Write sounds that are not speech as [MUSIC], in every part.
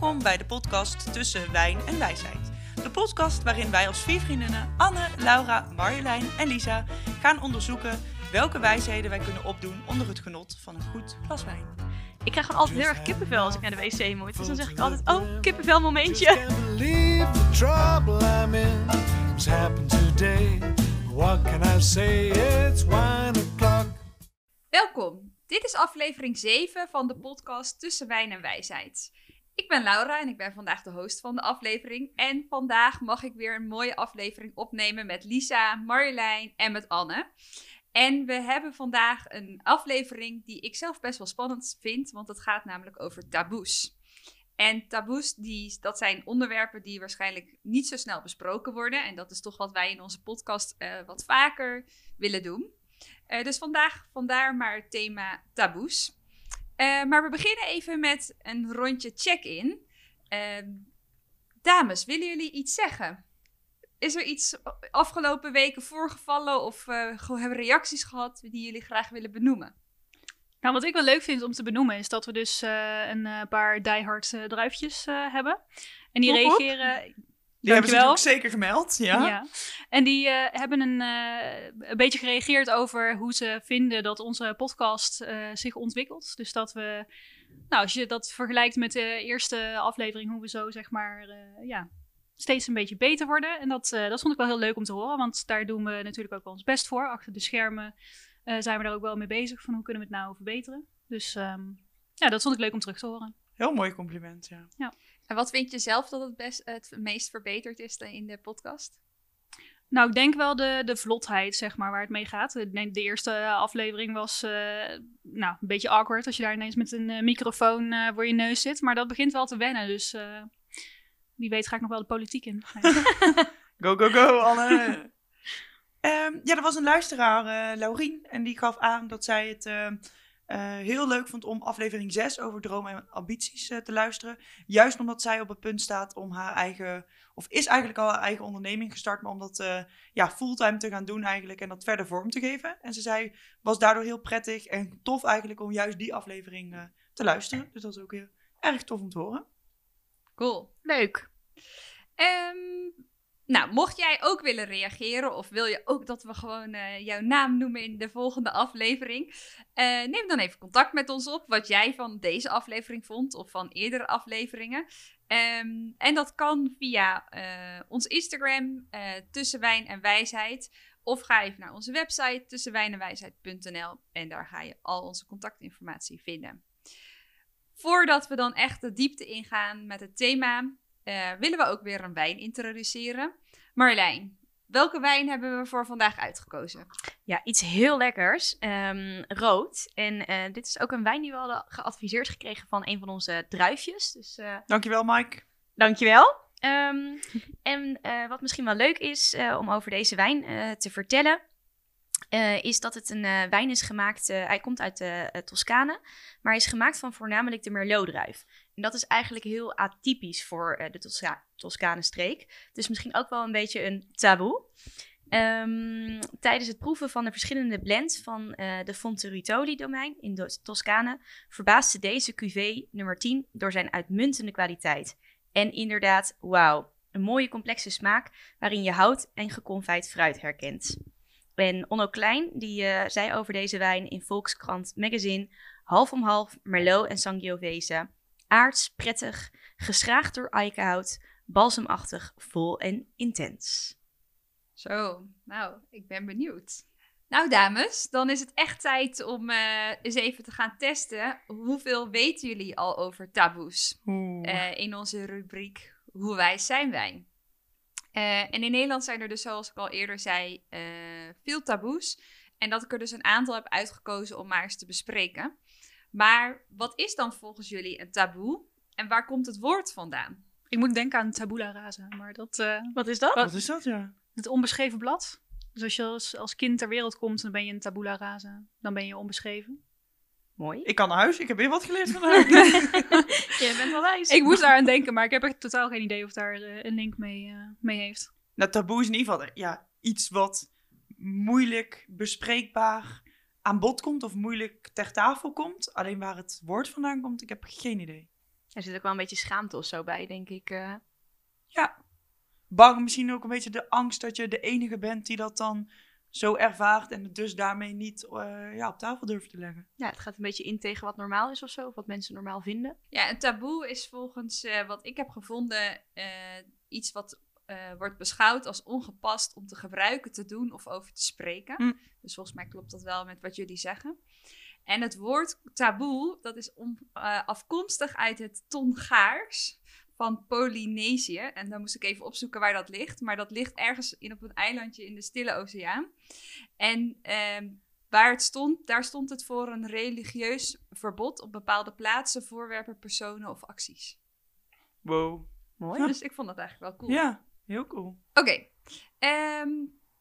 Welkom bij de podcast Tussen Wijn en Wijsheid. De podcast waarin wij als vier vriendinnen Anne, Laura, Marjolein en Lisa gaan onderzoeken welke wijsheden wij kunnen opdoen onder het genot van een goed glas wijn. Ik krijg gewoon altijd heel erg kippenvel als ik naar de wc moet. Dus dan zeg ik altijd, oh, kippenvel momentje. Welkom. Dit is aflevering 7 van de podcast Tussen Wijn en Wijsheid. Ik ben Laura en ik ben vandaag de host van de aflevering. En vandaag mag ik weer een mooie aflevering opnemen met Lisa, Marjolein en met Anne. En we hebben vandaag een aflevering die ik zelf best wel spannend vind, want het gaat namelijk over taboes. En taboes, die, dat zijn onderwerpen die waarschijnlijk niet zo snel besproken worden. En dat is toch wat wij in onze podcast eh, wat vaker willen doen. Eh, dus vandaag, vandaar maar het thema taboes. Eh, maar we beginnen even met een rondje check-in. Ehm, dames, willen jullie iets zeggen? Is er iets afgelopen weken voorgevallen of eh, gewoon hebben reacties gehad die jullie graag willen benoemen? Nou, wat ik wel leuk vind om te benoemen is dat we dus eh, een eh, paar diehard eh, druifjes eh, hebben. En die reageren... Die hebben ze natuurlijk zeker gemeld, ja. Ja. En die eh, hebben een, eh, een beetje gereageerd over hoe ze vinden dat onze podcast eh, zich ontwikkelt. Dus dat we, nou, als je dat vergelijkt met de eerste aflevering, hoe we zo zeg maar, ja, steeds een beetje beter worden. En dat, dat vond ik wel heel leuk om te horen, want daar doen we natuurlijk ook wel ons best voor. Achter de schermen zijn we daar ook wel mee bezig van hoe kunnen we het nou verbeteren. Dus ehm, ja, dat vond ik leuk om terug te horen. Heel mooi compliment, ja. En wat vind je zelf dat het, best, het meest verbeterd is in de podcast? Nou, ik denk wel de, de vlotheid, zeg maar, waar het mee gaat. Ik denk de eerste aflevering was eh, nou, een beetje awkward als je daar ineens met een eh, microfoon eh, voor je neus zit. Maar dat begint wel te wennen, dus eh, wie weet ga ik nog wel de politiek in. [LAUGHS] Go, go, go, Anne. Ehm, ja, er was een luisteraar, eh Laurien, en die gaf aan dat zij het heel leuk vond om aflevering 6 over dromen en ambities eh, te luisteren. Juist omdat zij op het punt staat om haar eigen, of is eigenlijk al haar eigen onderneming gestart, maar om dat eh, ja, fulltime te gaan doen eigenlijk en dat verder vorm te geven. En ze zei, was daardoor heel prettig en tof eigenlijk om juist die aflevering eh, te luisteren. Dus dat is ook heel erg tof om te horen. Cool. Leuk. Ehm, nou, mocht jij ook willen reageren of wil je ook dat we gewoon eh, jouw naam noemen in de volgende aflevering, eh, neem dan even contact met ons op wat jij van deze aflevering vond of van eerdere afleveringen. Ehm, en dat kan via eh, ons Instagram, eh Tussen Wijn en Wijsheid. Of ga even naar onze website tussenwijnenwijsheid.nl en daar ga je al onze contactinformatie vinden. Voordat we dan echt de diepte ingaan met het thema, eh, willen we ook weer een wijn introduceren. Marjolein, welke wijn hebben we voor vandaag uitgekozen? Ja, iets heel lekkers. ehm, rood. En eh, dit is ook een wijn die we hadden geadviseerd gekregen van een van onze druifjes. Dus eh, Dankjewel Mike. dankjewel. Ehm, [LAUGHS] en eh, wat misschien wel leuk is eh, om over deze wijn eh, te vertellen, eh, is dat het een eh, wijn is gemaakt. eh, hij komt uit de Toscane, maar hij is gemaakt van voornamelijk de Merlot-druif. En dat is eigenlijk heel atypisch voor eh, de Tosca Toscane-streek. Dus misschien ook wel een beetje een taboe. Ehm, tijdens het proeven van de verschillende blends van eh, de Fonterutoli-domein in Toscane verbaasde deze cuvée nummer 10 door zijn uitmuntende kwaliteit. En inderdaad, wauw, een mooie complexe smaak waarin je hout en geconfijt fruit herkent. En Onno Klein die eh, zei over deze wijn in Volkskrant Magazine: half om half Merlot en Sangiovese. Aards, prettig, geschraagd door eikenhout, balsemachtig, vol en intens. Zo, nou, ik ben benieuwd. Nou, dames, dan is het echt tijd om eh, eens even te gaan testen. Hoeveel weten jullie al over taboes? Eh, in onze rubriek Hoe wijs zijn wij? Eh, en in Nederland zijn er dus, zoals ik al eerder zei, eh, veel taboes. En dat ik er dus een aantal heb uitgekozen om maar eens te bespreken. Maar wat is dan volgens jullie een taboe? En waar komt het woord vandaan? Ik moet denken aan tabula rasa, maar dat, eh, Wat is dat? Wat is dat, ja? het onbeschreven blad. Dus als je als, als kind ter wereld komt, dan ben je een tabula rasa. Dan ben je onbeschreven. Mooi. Ik kan naar huis, ik heb weer wat geleerd vandaag. [LAUGHS] Je bent wel wijs. Ik moest daar aan denken, maar ik heb echt totaal geen idee of daar eh, een link mee, eh, mee heeft. nou, taboe is in ieder geval ja, iets wat moeilijk bespreekbaar aan bod komt of moeilijk ter tafel komt. Alleen waar het woord vandaan komt, ik heb geen idee. Er zit ook wel een beetje schaamte of zo bij, denk ik. eh. Bang misschien ook een beetje de angst dat je de enige bent die dat dan zo ervaart en het dus daarmee niet eh, ja, op tafel durft te leggen. ja, het gaat een beetje in tegen wat normaal is of zo. Of wat mensen normaal vinden. Ja, een taboe is volgens eh, wat ik heb gevonden eh, iets wat eh, wordt beschouwd als ongepast om te gebruiken, te doen of over te spreken. Hm. Dus volgens mij klopt dat wel met wat jullie zeggen. En het woord taboe, dat is om, eh, afkomstig uit het Tongaars van Polynesië. En dan moest ik even opzoeken waar dat ligt. Maar dat ligt ergens in, op een eilandje in de Stille Oceaan. En ehm, waar het stond, daar stond het voor een religieus verbod op bepaalde plaatsen, voorwerpen, personen of acties. Wow. Mooi. Dus ik vond dat eigenlijk wel cool. Ja, heel cool. Oké. Ehm,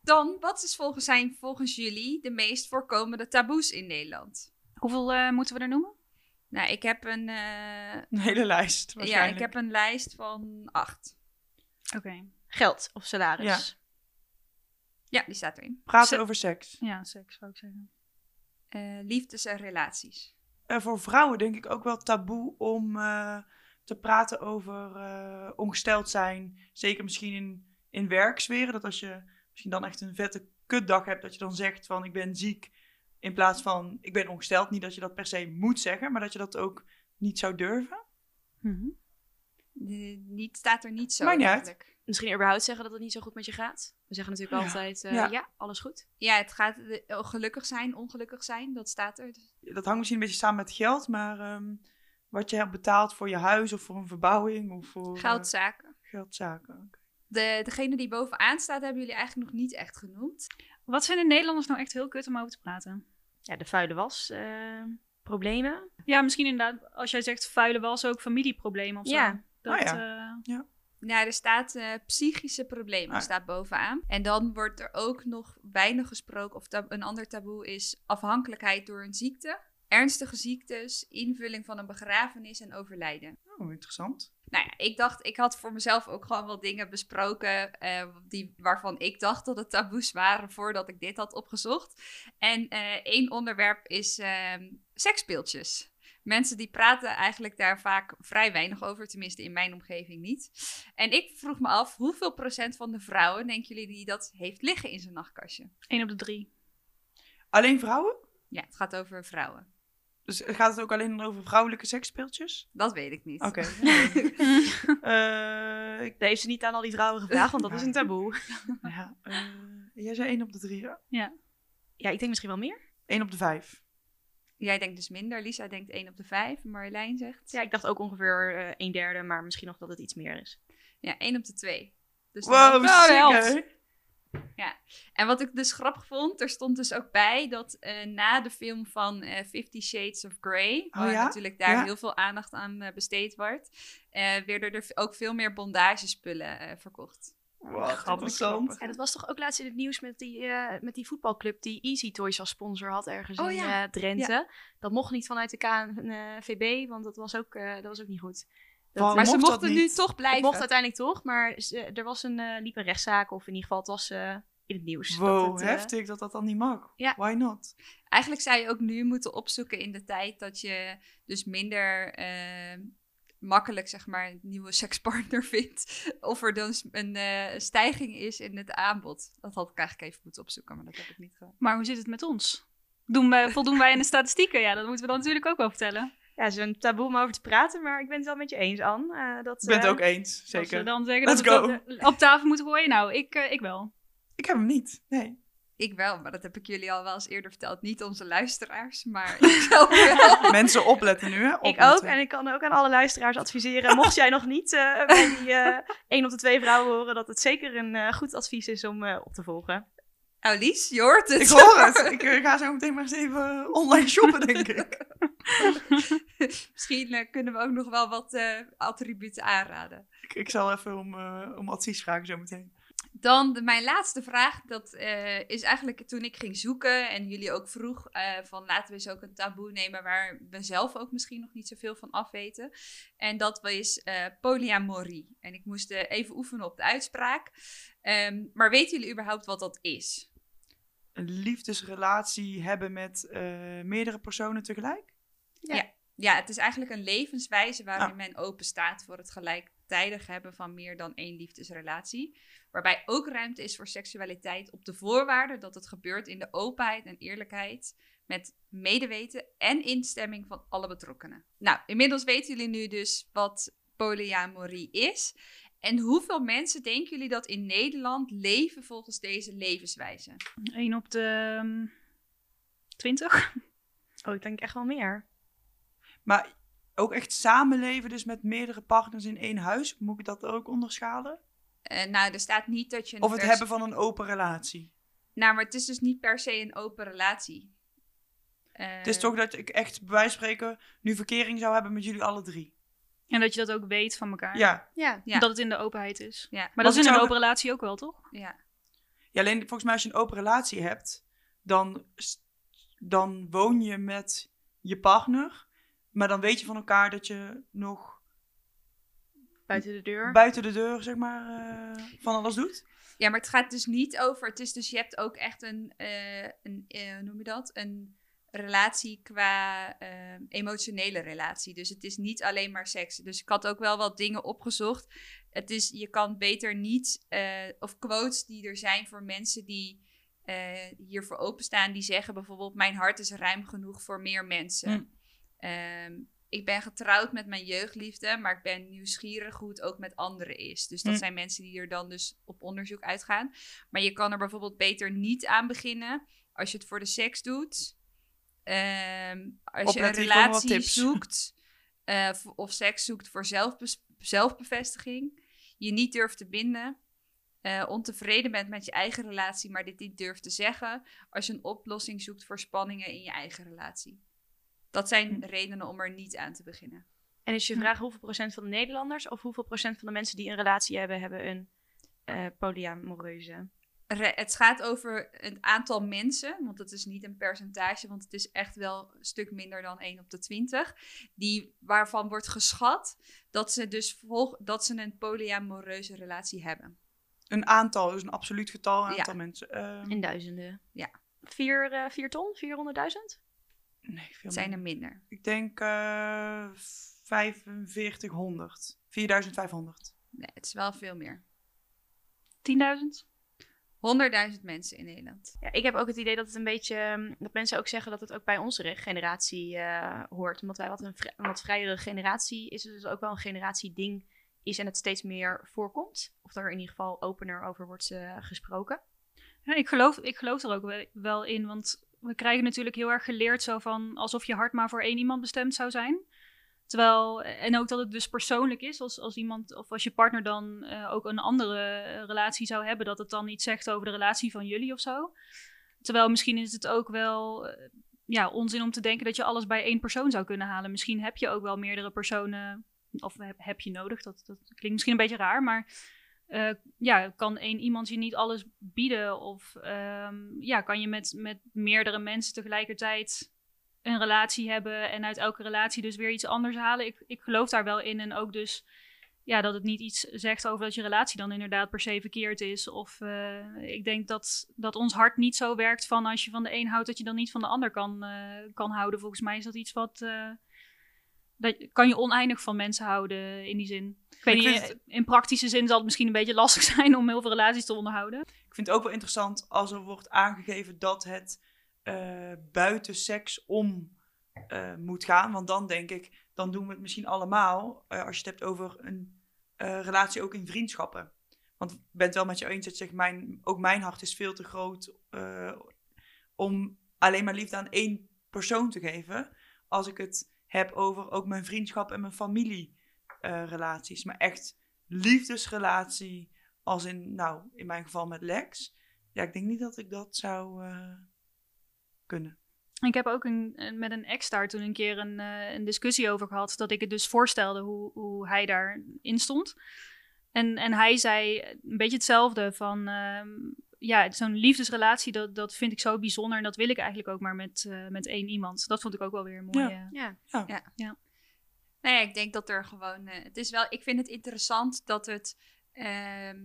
dan, wat is volgens, zijn volgens jullie de meest voorkomende taboes in Nederland? Hoeveel eh, moeten we er noemen? Nou, ik heb een, eh, Een hele lijst ja, ik heb een lijst van acht. Oké. Geld of salaris. Ja. Ja, die staat erin. Praten over seks. Ja, seks zou ik zeggen. Eh, liefdes en relaties. Eh, voor vrouwen denk ik ook wel taboe om eh, te praten over eh, ongesteld zijn. Zeker misschien in, in werksferen. Dat als je misschien dan echt een vette kutdag hebt, dat je dan zegt van ik ben ziek. In plaats van ik ben ongesteld. Niet dat je dat per se moet zeggen, maar dat je dat ook niet zou durven. Mhm. De- niet, staat er niet zo Maakt niet. Misschien überhaupt zeggen dat het niet zo goed met je gaat. We zeggen natuurlijk Ja. altijd, eh, Ja. ja. alles goed. Ja, het gaat eh, gelukkig zijn, ongelukkig zijn, dat staat er. Dus- Dat hangt misschien een beetje samen met geld, maar ehm, wat je hebt betaald voor je huis of voor een verbouwing of voor eh, Geldzaken. geldzaken. Oké. De, degene die bovenaan staat, hebben jullie eigenlijk nog niet echt genoemd. Wat vinden Nederlanders nou echt heel kut om over te praten? Ja, de vuile was. eh, problemen. Ja, misschien inderdaad, als jij zegt vuile was, ook familieproblemen of zo. Ja. Dat, Oh eh, Nou, er staat eh, psychische problemen Ah. staat bovenaan. En dan wordt er ook nog weinig gesproken, of een ander taboe is afhankelijkheid door een ziekte. Ernstige ziektes, invulling van een begrafenis en overlijden. Oh, interessant. Nou ja, ik dacht, ik had voor mezelf ook gewoon wel dingen besproken eh, die, waarvan ik dacht dat het taboes waren voordat ik dit had opgezocht. En eh, één onderwerp is ehm seksspeeltjes. Mensen die praten eigenlijk daar vaak vrij weinig over, tenminste in mijn omgeving niet. En ik vroeg me af, hoeveel procent van de vrouwen denken jullie die dat heeft liggen in zijn nachtkastje? één op de drie. Alleen vrouwen? Ja, het gaat over vrouwen. Dus gaat het ook alleen over vrouwelijke seksspeeltjes? Dat weet ik niet. Oké. [LAUGHS] Eh, ik, Dat heeft ze niet aan al die vrouwen gevraagd, want dat is een taboe. [LAUGHS] ja, eh, jij zei 1 op de 3, ja? Ja, ik denk misschien wel meer. 1 op de 5. Jij denkt dus minder, Lisa denkt 1 op de 5. Marjolein zegt Ja, ik dacht ook ongeveer eh, een derde, maar misschien nog dat het iets meer is. ja, 1 op de 2. Dus Wow, helft. Hè? En wat ik dus grappig vond, er stond dus ook bij dat eh, na de film van eh Fifty Shades of Grey, waar ja? natuurlijk daar Ja. heel veel aandacht aan eh, besteed wordt, eh werden er ook veel meer bondagespullen eh, verkocht. Wat Grappig. Ja, dat was toch ook laatst in het nieuws met die, eh, met die voetbalclub die Easy Toys als sponsor had ergens Oh in ja. eh, Drenthe. Dat mocht niet vanuit de KNVB, want dat was ook, eh, dat was ook niet goed. Dat, maar ze mochten nu toch het blijven. mocht uiteindelijk toch, maar ze- er was een, eh, liep een rechtszaak, of in ieder geval het was eh, in het nieuws. Wow, dat het, eh, heftig dat dat dan niet mag. Ja. Why not? Eigenlijk zou je ook nu moeten opzoeken in de tijd dat je dus minder eh, makkelijk zeg maar een nieuwe sekspartner [LAUGHS] vindt. Of er dan een stijging is in het aanbod. Dat had ik eigenlijk even moeten opzoeken, maar dat heb ik niet gedaan. Maar hoe zit het met ons? Doen wij, voldoen wij in de statistieken? Ja, dat moeten we dan natuurlijk ook wel vertellen. Ja, het is een taboe om over te praten, maar ik ben het wel met je eens, Anne. eh, dat, Ik ben het eh, ook eens, Als we zeker. dan zeggen Let's dat we eh, op tafel moeten gooien. Nou, ik, eh, ik wel. Ik heb hem niet, nee. Ik wel, maar dat heb ik jullie al wel eens eerder verteld. Niet onze luisteraars, maar ik wel. [LAUGHS] Mensen opletten nu, hè? Ik ook. En ik kan ook aan alle luisteraars adviseren. Mocht jij nog niet eh, [LAUGHS] bij die eh één op de twee vrouwen horen, dat het zeker een eh, goed advies is om eh, op te volgen. Nou Lies, je hoort het. Ik hoor het. [LAUGHS] Ik ga zo meteen maar eens even online shoppen, denk ik. [LAUGHS] Misschien eh, kunnen we ook nog wel wat eh, attributen aanraden. ik. Ik zal even om, eh, om advies vragen zo meteen. Dan de, mijn laatste vraag. Dat is eigenlijk toen ik ging zoeken en jullie ook vroeg van laten we eens ook een taboe nemen waar we zelf ook misschien nog niet zoveel van afweten. En dat is polyamorie. En ik moest even oefenen op de uitspraak. Ehm, maar weten jullie überhaupt wat dat is? Een liefdesrelatie hebben met meerdere personen tegelijk? Ja, het is eigenlijk een levenswijze waarin Ah. men open staat voor het gelijktijdig hebben van meer dan één liefdesrelatie. Waarbij ook ruimte is voor seksualiteit op de voorwaarde dat het gebeurt in de openheid en eerlijkheid. Met medeweten en instemming van alle betrokkenen. Nou, inmiddels weten jullie nu dus wat polyamorie is. En hoeveel mensen denken jullie dat in Nederland leven volgens deze levenswijze? 1 op de ehm, 20. Oh, ik denk echt wel meer. Maar ook echt samenleven, dus met meerdere partners in één huis. Moet ik dat ook onderschalen? Eh, nou, er staat niet dat je. een Of het vers- hebben van een open relatie. Nou, maar het is dus niet per se een open relatie. Het is Eh, toch dat ik echt bij wijze van spreken nu verkering zou hebben met jullie alle drie. En dat je dat ook weet van elkaar. Ja. Ja. Ja. Dat het in de openheid is. Ja. Maar Want dat is in een open relatie ook wel, toch? Ja. ja, alleen volgens mij als je een open relatie hebt, dan, dan woon je met je partner. Maar dan weet je van elkaar dat je nog Buiten de deur. buiten de deur, zeg maar, eh, van alles doet. ja, maar het gaat dus niet over. Het is dus, je hebt ook echt een, eh, een eh, hoe noem je dat? Een relatie qua eh, emotionele relatie. Dus het is niet alleen maar seks. Dus ik had ook wel wat dingen opgezocht. Het is, je kan beter niet, eh, of quotes die er zijn voor mensen die eh, hiervoor openstaan, die zeggen bijvoorbeeld: Mijn hart is ruim genoeg voor meer mensen. Hm. Ehm, ik ben getrouwd met mijn jeugdliefde, maar ik ben nieuwsgierig hoe het ook met anderen is. Dus dat Hm. zijn mensen die er dan dus op onderzoek uitgaan. Maar je kan er bijvoorbeeld beter niet aan beginnen als je het voor de seks doet. Ehm, als je een relatie [LAUGHS] zoekt eh, of seks zoekt voor zelfbes- zelfbevestiging, je niet durft te binden, eh, ontevreden bent met je eigen relatie, maar dit niet durft te zeggen, als je een oplossing zoekt voor spanningen in je eigen relatie. Dat zijn Hm. redenen om er niet aan te beginnen. En is je vraag hoeveel procent van de Nederlanders of hoeveel procent van de mensen die een relatie hebben, hebben een eh polyamoreuze? Re- het gaat over het aantal mensen, want het is niet een percentage, want het is echt wel een stuk minder dan 1 op de 20, die, waarvan wordt geschat dat ze dus volg, dat ze een polyamoreuze relatie hebben. Een aantal, dus een absoluut getal aantal Ja. mensen. Ehm, In duizenden. Ja. Vier, eh, vier ton? 400.000? Nee, veel zijn er minder. Ik denk eh 4500. 4500. Nee, het is wel veel meer. 10.000? 100.000 mensen in Nederland. Ja, ik heb ook het idee dat het een beetje, ehm, dat mensen ook zeggen dat het ook bij onze generatie eh, hoort. Omdat wij wat een, wat vrijere generatie is, het dus ook wel een generatieding is en het steeds meer voorkomt. Of er in ieder geval opener over wordt eh, gesproken. Ja, ik geloof, ik geloof er ook we- wel in, want we krijgen natuurlijk heel erg geleerd zo van alsof je hart maar voor één iemand bestemd zou zijn. Terwijl, en ook dat het dus persoonlijk is, als, als iemand of als je partner dan eh, ook een andere eh, relatie zou hebben, dat het dan iets zegt over de relatie van jullie of zo. Terwijl misschien is het ook wel eh, ja, onzin om te denken dat je alles bij één persoon zou kunnen halen. Misschien heb je ook wel meerdere personen, of heb, heb je nodig, dat, dat klinkt misschien een beetje raar, maar eh, ja, kan één iemand je niet alles bieden? Of ehm, ja, kan je met, met meerdere mensen tegelijkertijd een relatie hebben en uit elke relatie dus weer iets anders halen? Ik, ik geloof daar wel in en ook dus ja, dat het niet iets zegt over dat je relatie dan inderdaad per se verkeerd is. Of eh, ik denk dat, dat ons hart niet zo werkt van als je van de een houdt dat je dan niet van de ander kan, eh, kan houden. Volgens mij is dat iets wat... dat kan je oneindig van mensen houden in die zin. Ik weet niet, vind in praktische zin zal het misschien een beetje lastig [LAUGHS] zijn om heel veel relaties te onderhouden. Ik vind het ook wel interessant als er wordt aangegeven dat het eh, buiten seks om eh, moet gaan. Want dan denk ik, dan doen we het misschien allemaal. eh, als je het hebt over een relatie ook in vriendschappen. Want ik ben het wel met je eens dat je zegt, mijn, ook mijn hart is veel te groot om alleen maar liefde aan één persoon te geven. Als ik het heb over ook mijn vriendschap en mijn familierelaties. maar echt liefdesrelatie als in, nou, in mijn geval met Lex. Ja, ik denk niet dat ik dat zou eh, kunnen. Ik heb ook een, een- met een ex daar toen een keer een, eh, een discussie over gehad. Dat ik het dus voorstelde hoe, hoe hij daarin stond. En, en hij zei een beetje hetzelfde van... ehm, ja, zo'n liefdesrelatie, dat, dat vind ik zo bijzonder. En dat wil ik eigenlijk ook maar met, eh, met één iemand. Dat vond ik ook wel weer een mooie... Ja. Nou ja, ik denk dat er gewoon. eh, het is wel, ik vind het interessant dat het. ehm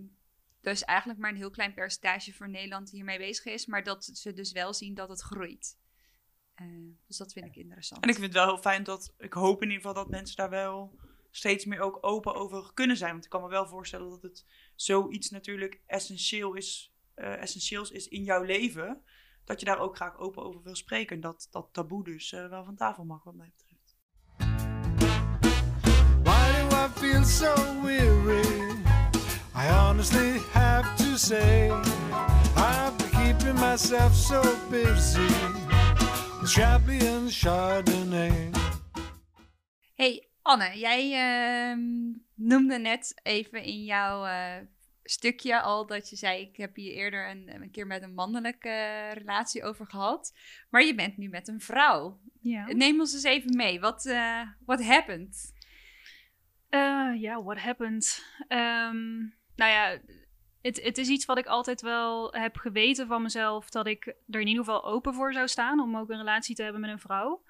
dus eigenlijk maar een heel klein percentage voor Nederland hiermee bezig is. Maar dat ze dus wel zien dat het groeit. Eh, dus dat vind ik interessant. En ik vind het wel heel fijn dat, ik hoop in ieder geval dat mensen daar wel steeds meer ook open over kunnen zijn. Want ik kan me wel voorstellen dat het zoiets natuurlijk essentieel is, eh, essentieels is in jouw leven. Dat je daar ook graag open over wil spreken. En dat dat taboe dus wel van tafel mag mij feel so weary? I honestly have to say, I've been keeping myself so busy with Chablis and Chardonnay. Hey Anne, jij ehm, noemde net even in jouw eh, stukje al dat je zei: Ik heb hier eerder een, een keer met een mannelijke relatie over gehad. Maar je bent nu met een vrouw. Ja. Neem ons eens even mee. Wat eh what Eh, Ja, what happened? Ehm, nou ja, het, het is iets wat ik altijd wel heb geweten van mezelf. Dat ik er in ieder geval open voor zou staan om ook een relatie te hebben met een vrouw.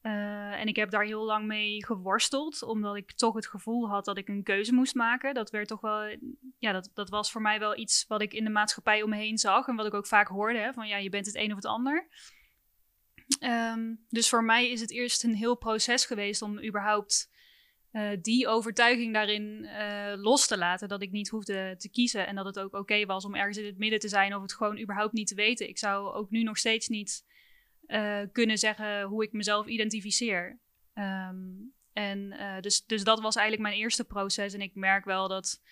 Eh, en ik heb daar heel lang mee geworsteld, omdat ik toch het gevoel had dat ik een keuze moest maken. Dat werd toch wel, ja, dat, dat was voor mij wel iets wat ik in de maatschappij om me heen zag. En wat ik ook vaak hoorde, hè, van ja, je bent het een of het ander. Ehm, dus voor mij is het eerst een heel proces geweest om überhaupt eh, die overtuiging daarin eh, los te laten. Dat ik niet hoefde te kiezen en dat het ook oké was om ergens in het midden te zijn of het gewoon überhaupt niet te weten. Ik zou ook nu nog steeds niet eh, kunnen zeggen hoe ik mezelf identificeer. Ehm, en dus, dus dat was eigenlijk mijn eerste proces. En ik merk wel dat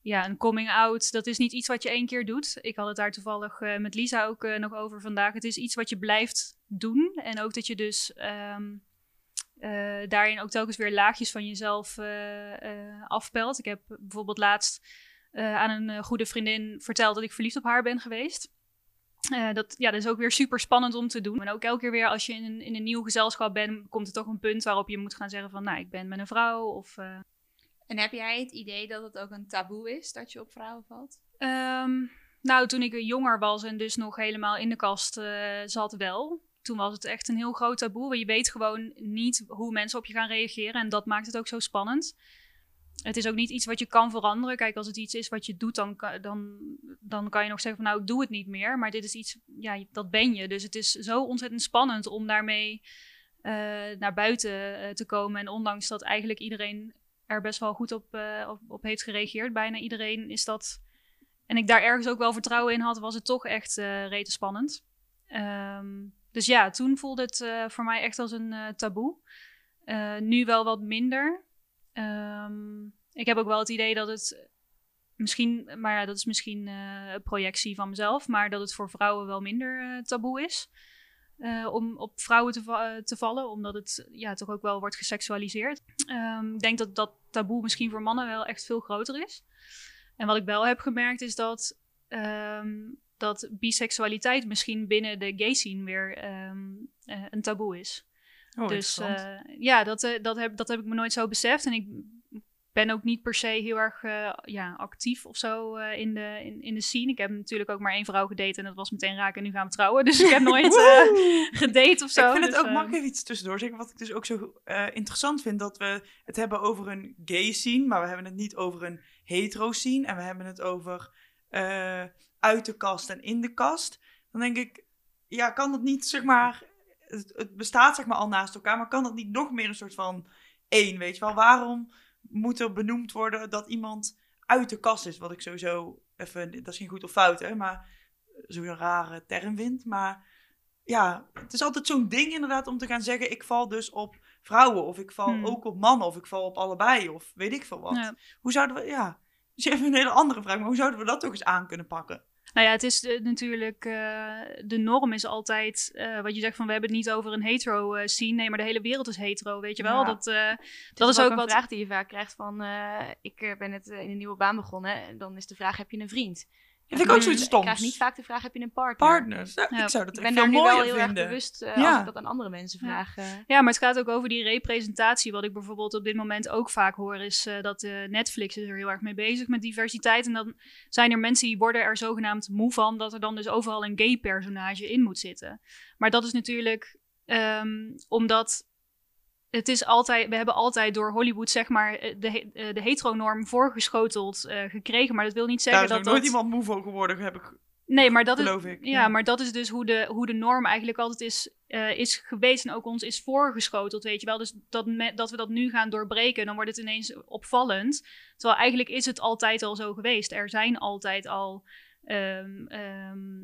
ja, een coming out, dat is niet iets wat je één keer doet. Ik had het daar toevallig met Lisa ook nog over vandaag. Het is iets wat je blijft doen. En ook dat je dus ehm, eh, daarin ook telkens weer laagjes van jezelf eh, afpelt. Ik heb bijvoorbeeld laatst aan een goede vriendin verteld dat ik verliefd op haar ben geweest. Dat, ja, dat is ook weer super spannend om te doen. En ook elke keer weer als je in een, in een nieuw gezelschap bent, komt er toch een punt waarop je moet gaan zeggen van, nou, ik ben met een vrouw. Of, En heb jij het idee dat het ook een taboe is dat je op vrouwen valt? Ehm, nou, toen ik jonger was en dus nog helemaal in de kast zat wel. Toen was het echt een heel groot taboe. Je weet gewoon niet hoe mensen op je gaan reageren. En dat maakt het ook zo spannend. Het is ook niet iets wat je kan veranderen. Kijk, als het iets is wat je doet, dan, dan, dan kan je nog zeggen van nou, ik doe het niet meer. Maar dit is iets, ja, dat ben je. Dus het is zo ontzettend spannend om daarmee eh, naar buiten eh, te komen. En ondanks dat eigenlijk iedereen er best wel goed op, eh, op, op heeft gereageerd, bijna iedereen is dat en ik daar ergens ook wel vertrouwen in had, was het toch echt rete spannend. Ehm, dus ja, toen voelde het eh, voor mij echt als een eh, taboe. Eh, nu wel wat minder. Ehm, ik heb ook wel het idee dat het misschien, maar ja, dat is misschien een projectie van mezelf, maar dat het voor vrouwen wel minder taboe is. om op vrouwen te, te vallen, omdat het ja, toch ook wel wordt geseksualiseerd. Ehm, ik denk dat dat taboe misschien voor mannen wel echt veel groter is. En wat ik wel heb gemerkt is dat, ehm, dat biseksualiteit misschien binnen de gay scene weer ehm, eh, een taboe is. Oh, dus eh, ja, dat, eh, dat, heb, dat heb ik me nooit zo beseft. En ik ben ook niet per se heel erg ja, actief of zo in, de, in, in de scene. Ik heb natuurlijk ook maar één vrouw gedate en dat was meteen raken en nu gaan we trouwen. [LAUGHS] Dus ik heb nooit Woehoe! gedate of zo. ik vind het dus, ook, even iets tussendoor zeggen? Wat ik dus ook zo interessant vind, dat we het hebben over een gay scene, maar we hebben het niet over een hetero scene. En we hebben het over eh, uit de kast en in de kast. Dan denk ik, ja, kan dat niet, zeg maar, het, het bestaat zeg maar al naast elkaar, maar kan dat niet nog meer een soort van één, weet je wel? Waarom moet er benoemd worden dat iemand uit de kast is? Wat ik sowieso even, dat is geen goed of fout, hè, maar zo'n rare term vind. Maar ja, het is altijd zo'n ding inderdaad om te gaan zeggen: ik val dus op vrouwen, of ik val Hmm. ook op mannen, of ik val op allebei, of weet ik veel wat. Ja. Hoe zouden we, ja, dus even een hele andere vraag, maar hoe zouden we dat toch eens aan kunnen pakken? Nou ja, het is eh, natuurlijk, eh, de norm is altijd, eh, wat je zegt van we hebben het niet over een hetero eh, scene. Nee, maar de hele wereld is hetero, weet je wel. Ja. Dat, eh, Dat dat is is ook een wat... vraag die je vaak krijgt van... eh, ik ben net eh, in een nieuwe baan begonnen. En dan is de vraag, heb je een vriend? Dat vind ik ook zoiets Ik stoms. krijg niet vaak de vraag, heb je een partner? Partners. Ja, Ja, ik zou dat Ik ben veel daar nu wel heel erg vinden. bewust eh, Ja. als ik dat aan andere mensen Ja. vraag. eh. Ja, maar het gaat ook over die representatie. Wat ik bijvoorbeeld op dit moment ook vaak hoor, is eh, dat eh, Netflix is er heel erg mee bezig met diversiteit. En dan zijn er mensen die worden er zogenaamd moe van dat er dan dus overal een gay personage in moet zitten. Maar dat is natuurlijk ehm, omdat het is altijd, we hebben altijd door Hollywood zeg maar eh, de, eh, de heteronorm voorgeschoteld eh, gekregen. Maar dat wil niet Daar zeggen is nog dat nooit dat... iemand moe van geworden, heb ik Nee, maar dat is, ik. ja, maar dat is dus hoe de, hoe de norm eigenlijk altijd is, is geweest en ook ons is voorgeschoteld, weet je wel. Dus dat, me- dat we dat nu gaan doorbreken, dan wordt het ineens opvallend. Terwijl eigenlijk is het altijd al zo geweest. Er zijn altijd al ehm, ehm,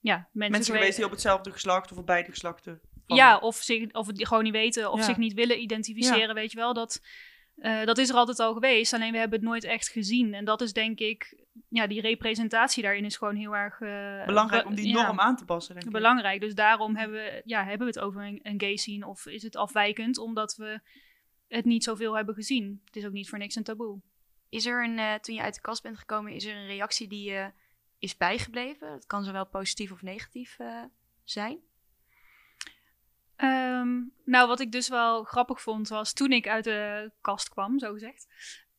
ja, mensen, Mensen geweest die op hetzelfde geslacht of op beide geslachten. Ja, of, zich, of het gewoon niet weten of Ja. zich niet willen identificeren, weet je wel. Dat, eh, dat is er altijd al geweest, alleen we hebben het nooit echt gezien. En dat is denk ik, ja, die representatie daarin is gewoon heel erg... eh, Belangrijk be- om die ja, norm aan te passen, denk ik. Belangrijk, dus daarom hebben we, ja, hebben we het over een, een gay scene of is het afwijkend, omdat we het niet zoveel hebben gezien. Het is ook niet voor niks een taboe. Is er een, eh, toen je uit de kast bent gekomen, is er een reactie die je is bijgebleven? Het kan zowel positief of negatief eh, zijn. Ehm, nou, wat ik dus wel grappig vond, was toen ik uit de kast kwam, zo gezegd.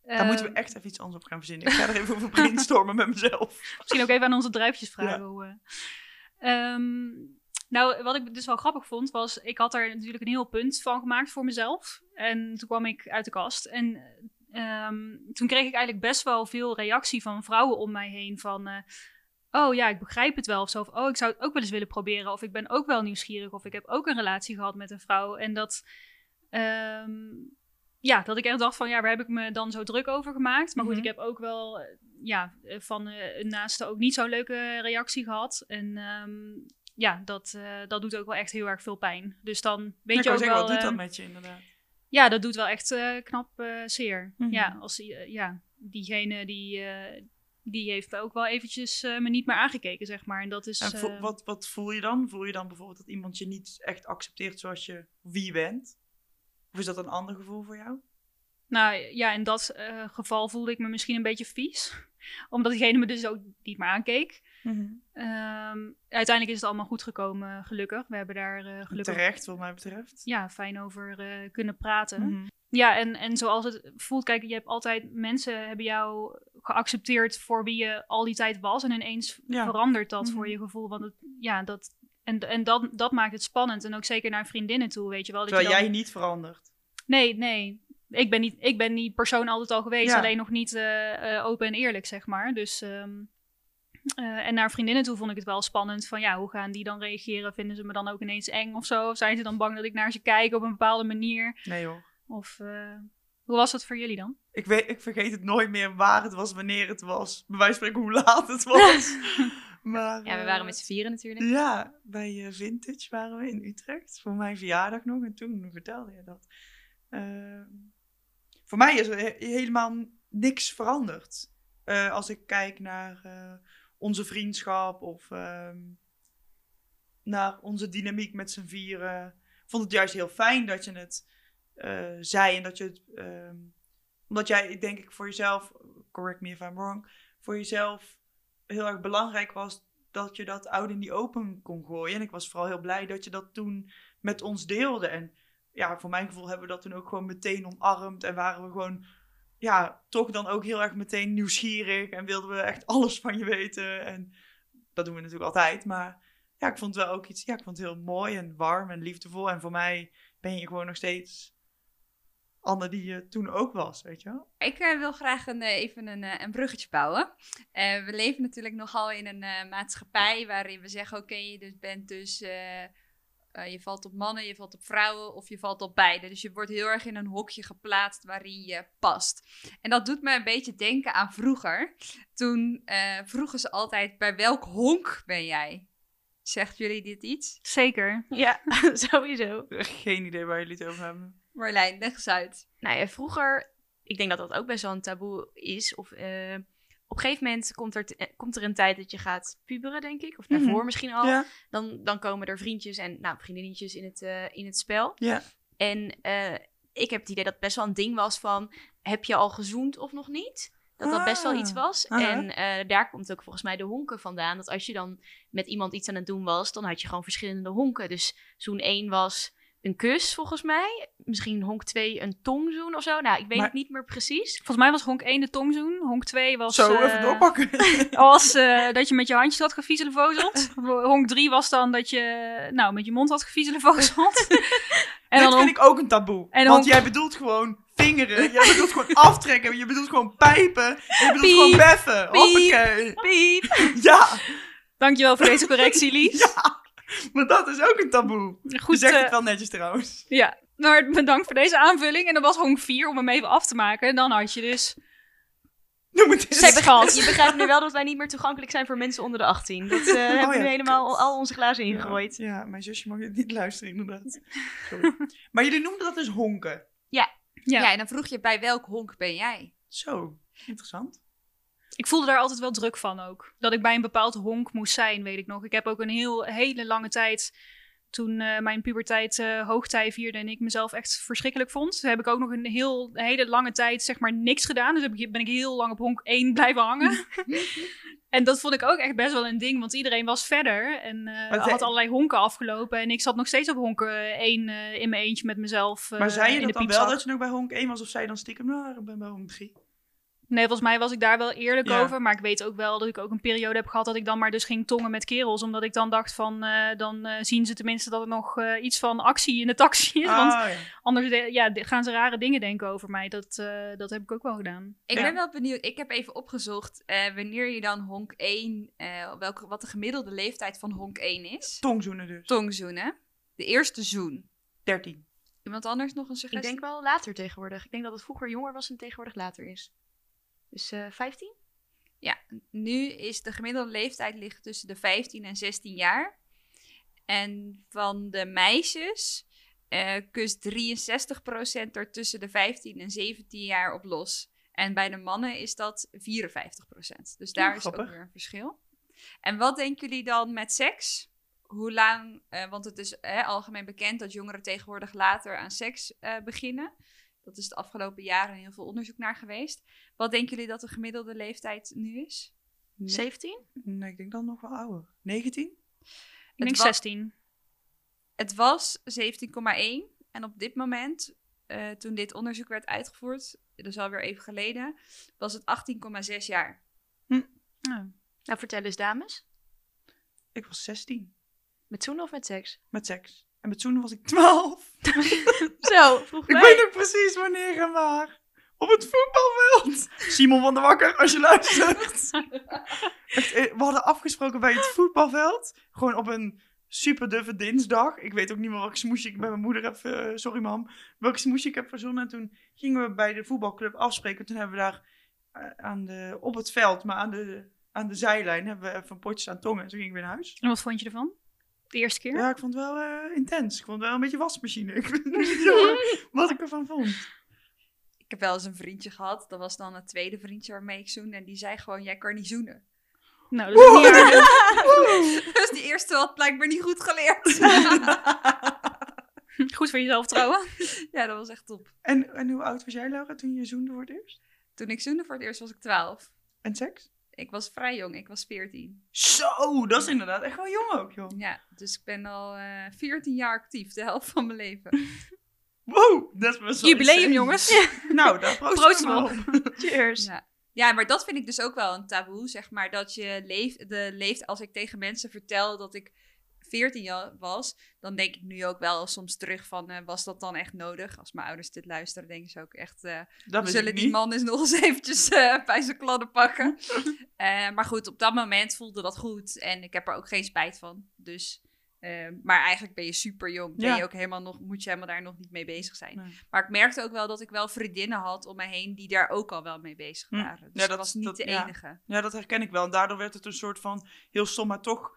Daar moeten we Ehm, echt even iets anders op gaan verzinnen. Ik ga er even over [LAUGHS] brainstormen met mezelf. Misschien ook even aan onze druifjes vragen. Ja. hoe, eh. Ehm, nou, wat ik dus wel grappig vond, was... Ik had er natuurlijk een heel punt van gemaakt voor mezelf. En toen kwam ik uit de kast. En toen kreeg ik eigenlijk best wel veel reactie van vrouwen om mij heen. Van, eh, oh ja, ik begrijp het wel. Of zo. Of, oh, ik zou het ook wel eens willen proberen. Of ik ben ook wel nieuwsgierig. Of ik heb ook een relatie gehad met een vrouw. En dat... ehm, ja, dat ik echt dacht van, ja, waar heb ik me dan zo druk over gemaakt? Maar goed, Mhm. ik heb ook wel, eh, ja, eh, van eh, een naaste ook niet zo'n leuke reactie gehad. En ehm, ja, dat, dat doet ook wel echt heel erg veel pijn. Dus dan weet ik je ook zeggen, wel... wat doet dat met je inderdaad? ja, dat doet wel echt knap zeer. Mhm. Ja, als, die, eh, ja, diegene die, die heeft ook wel eventjes eh, me niet meer aangekeken, zeg maar. En dat is... En vo- eh, wat, wat voel je dan? Voel je dan bijvoorbeeld dat iemand je niet echt accepteert zoals je wie bent? Of is dat een ander gevoel voor jou? Nou ja, in dat eh, geval voelde ik me misschien een beetje vies. [LAUGHS] Omdat diegene me dus ook niet meer aankeek. Ehm, uiteindelijk is het allemaal goed gekomen, gelukkig. We hebben daar gelukkig Terecht, wat mij betreft. ja, fijn over kunnen praten. Mhm. Ja, en, en zoals het voelt, kijk, je hebt altijd mensen hebben jou geaccepteerd voor wie je al die tijd was. En ineens Ja. verandert dat Mhm. voor je gevoel. Want het, ja, dat, en, en dat, dat maakt het spannend. En ook zeker naar vriendinnen toe, weet je wel. Dat je Terwijl dan- jij niet verandert. Nee, nee. Ik ben, niet, ik ben die persoon altijd al geweest, Ja. alleen nog niet eh, eh, open en eerlijk, zeg maar. Dus, ehm, eh, en naar vriendinnen toe vond ik het wel spannend van, ja, hoe gaan die dan reageren? Vinden ze me dan ook ineens eng of zo? Of zijn ze dan bang dat ik naar ze kijk op een bepaalde manier? Nee hoor. Of hoe was dat voor jullie dan? Ik, weet, ik vergeet het nooit meer waar het was, wanneer het was. Bij wijze van spreken hoe laat het was. [LAUGHS] maar, Ja, we eh, waren met z'n vieren natuurlijk. Ja, bij eh, Vintage waren we in Utrecht. Voor mijn verjaardag nog. En toen vertelde je dat. Ehm, voor mij is er he- helemaal niks veranderd. Eh, als ik kijk naar eh, onze vriendschap of ehm, naar onze dynamiek met z'n vieren. Ik vond het juist heel fijn dat je het eh, zei en dat je het. ehm, omdat jij, denk ik, voor jezelf, correct me if I'm wrong, voor jezelf heel erg belangrijk was dat je dat oud in die open kon gooien. En ik was vooral heel blij dat je dat toen met ons deelde. En ja, voor mijn gevoel hebben we dat toen ook gewoon meteen omarmd. En waren we gewoon, ja, toch dan ook heel erg meteen nieuwsgierig. En wilden we echt alles van je weten. En dat doen we natuurlijk altijd. Maar ja, ik vond het wel ook iets, ja, ik vond het heel mooi en warm en liefdevol. En voor mij ben je gewoon nog steeds Anne die je toen ook was, weet je wel? Ik eh, wil graag een, eh, even een, eh, een bruggetje bouwen. Eh, we leven natuurlijk nogal in een eh, maatschappij waarin we zeggen: oké, je dus bent dus. eh, eh, je valt op mannen, je valt op vrouwen of je valt op beide. Dus je wordt heel erg in een hokje geplaatst waarin je past. En dat doet me een beetje denken aan vroeger. Toen eh, vroegen ze altijd: bij welk honk ben jij? Zegt jullie dit iets? Zeker. Ja, [LAUGHS] sowieso. Geen idee waar jullie het over hebben. Marlijn, leg eens uit. Nou ja, vroeger, ik denk dat dat ook best wel een taboe is. Of eh, op een gegeven moment komt er, eh, komt er een tijd dat je gaat puberen, denk ik. Of daarvoor Mhm. misschien al. Ja, Dan, dan komen er vriendjes en nou, vriendinnetjes in het, eh, in het spel. ja. En ik heb het idee dat het best wel een ding was van... heb je al gezoend of nog niet? Dat dat best wel Ah, iets was. aha. En daar komt ook volgens mij de honken vandaan. Dat als je dan met iemand iets aan het doen was... dan had je gewoon verschillende honken. Dus zoen 1 was een kus, volgens mij. Misschien honk 2 een tongzoen of zo. Nou, ik weet Maar- het niet meer precies. Volgens mij was honk 1 de tongzoen. Honk 2 was... Zo, eh, even doorpakken. [LAUGHS] was eh, dat je met je handjes had gefiezelevozeld. [LAUGHS] honk 3 was dan dat je nou, met je mond had gefiezelevozeld. en Dit [LAUGHS] dan vind ik ook een taboe. en want jij bedoelt gewoon vingeren. Jij bedoelt gewoon aftrekken. Je bedoelt gewoon pijpen. En je bedoelt Piep. gewoon beffen. Piep. Hoppakee. Piep! Ja. Dankjewel voor deze correctie, Lies. Ja, [LAUGHS] maar dat is ook een taboe. Goed, je zegt eh, het wel netjes trouwens. ja. Maar bedankt voor deze aanvulling. En dat was honk 4 om hem even af te maken. En dan had je dus Noem het eens. Je begrijpt nu wel dat wij niet meer toegankelijk zijn voor mensen onder de 18. Dat eh, [LAUGHS] hebben we ja, nu helemaal al onze glazen ingegooid. Ja, ja, mijn zusje mag dit niet luisteren inderdaad. Sorry. maar jullie noemden dat dus honken. Ja. Ja. en dan vroeg je bij welk honk ben jij? Zo, interessant. Ik voelde daar altijd wel druk van ook. Dat ik bij een bepaald honk moest zijn, weet ik nog. Ik heb ook een heel, hele lange tijd, toen eh, mijn puberteit eh, hoogtij vierde en ik mezelf echt verschrikkelijk vond, heb ik ook nog een heel, hele lange tijd zeg maar niks gedaan. Dus heb ik, ben ik heel lang op honk 1 blijven hangen. [LAUGHS] en dat vond ik ook echt best wel een ding, want iedereen was verder en Maar had allerlei honken afgelopen. En ik zat nog steeds op honken 1 eh, in mijn eentje met mezelf maar zei je in dat de dan wel dat je nog bij honk 1 was of zei je dan stiekem, nou, ik ben bij honk 3? Nee, volgens mij was ik daar wel eerlijk Ja. over. Maar ik weet ook wel dat ik ook een periode heb gehad dat ik dan maar dus ging tongen met kerels. Omdat ik dan dacht van, eh, dan eh, zien ze tenminste dat er nog eh, iets van actie in de taxi is. Want Ah, ja. anders de- ja, de- gaan ze rare dingen denken over mij. Dat, eh, dat heb ik ook wel gedaan. Ik Ja. ben wel benieuwd. Ik heb even opgezocht eh, wanneer je dan honk 1, eh, welke, wat de gemiddelde leeftijd van honk 1 is. Tongzoenen dus. Tongzoenen. De eerste zoen. 13. Iemand anders nog een Ik suggestie? denk wel later tegenwoordig. Ik denk dat het vroeger jonger was en tegenwoordig later is. Dus eh 15? Ja, nu is de gemiddelde leeftijd ligt tussen de 15 en 16 jaar. En van de meisjes eh kust 63% er tussen de 15 en 17 jaar op los. En bij de mannen is dat 54%. Dus daar is ook weer een verschil. En wat denken jullie dan met seks? Hoe lang, eh, want het is algemeen bekend dat jongeren tegenwoordig later aan seks eh, beginnen. Dat is de afgelopen jaren heel veel onderzoek naar geweest. Wat denken jullie dat de gemiddelde leeftijd nu is? 17? Nee, ik denk dan nog wel ouder. 19? Ik denk wa- 16. Het was 17,1 en op dit moment, eh, toen dit onderzoek werd uitgevoerd, dat is alweer even geleden, was het 18,6 jaar. Ja. Nou, vertel eens dames. Ik was 16. Met zoenen of met seks? Met seks. En met zoenen was ik 12. [LAUGHS] Zo, vroeg Ik weet ook precies wanneer en waar. Op het voetbalveld. Simon van der Wakker, als je luistert. [LAUGHS] Echt, eh, we hadden afgesproken bij het voetbalveld. Gewoon op een super duffe dinsdag. Ik weet ook niet meer welke smoesje ik bij mijn moeder heb... eh, sorry mam. Welke smoesje ik heb verzonnen. En toen gingen we bij de voetbalclub afspreken. Toen hebben we daar eh, aan de, op het veld, maar aan de, aan de zijlijn... hebben we even een potje aan tongen. En toen gingen we weer naar huis. En wat vond je ervan? De eerste keer? Ja, ik vond het wel eh, intens. Ik vond het wel een beetje wasmachine. [LAUGHS] Ik weet niet [LAUGHS] zo wat ik ervan vond. Ik heb wel eens een vriendje gehad, dat was dan het tweede vriendje waarmee ik zoende. En die zei gewoon, jij kan niet zoenen. Nou, dat is niet [LAUGHS] dus die eerste had blijkbaar niet goed geleerd. Goed voor jezelf trouwen. ja, dat was echt top. En, en hoe oud was jij, Laura, toen je zoende voor het eerst? Toen ik zoende voor het eerst was ik 12. En seks? Ik was vrij jong, ik was 14. Zo, dat is inderdaad echt wel jong ook, joh. Ja, dus ik ben al eh 14 jaar actief, de helft van mijn leven. Wow, dat is best wel Jubileum, insane. jongens. [LAUGHS] Nou, daar proosten we op. [LAUGHS] Cheers. Ja. ja, maar dat vind ik dus ook wel een taboe, zeg maar. Dat je leeft, de leeft, als ik tegen mensen vertel dat ik 14 jaar was, dan denk ik nu ook wel soms terug van, eh, was dat dan echt nodig? Als mijn ouders dit luisteren, denken ze ook echt, Dat weet zullen die man eens nog eens eventjes eh, bij zijn kladden pakken. [LAUGHS] Maar goed, op dat moment voelde dat goed en ik heb er ook geen spijt van. Dus, maar eigenlijk ben je super jong. Ben Ja. je ook helemaal nog, moet je helemaal daar nog niet mee bezig zijn. Nee. Maar ik merkte ook wel dat ik wel vriendinnen had om me heen die daar ook al wel mee bezig Hm. waren. Dus Ja, dat- was niet dat- de ja. enige. Ja, dat herken ik wel. En daardoor werd het een soort van heel stom, maar toch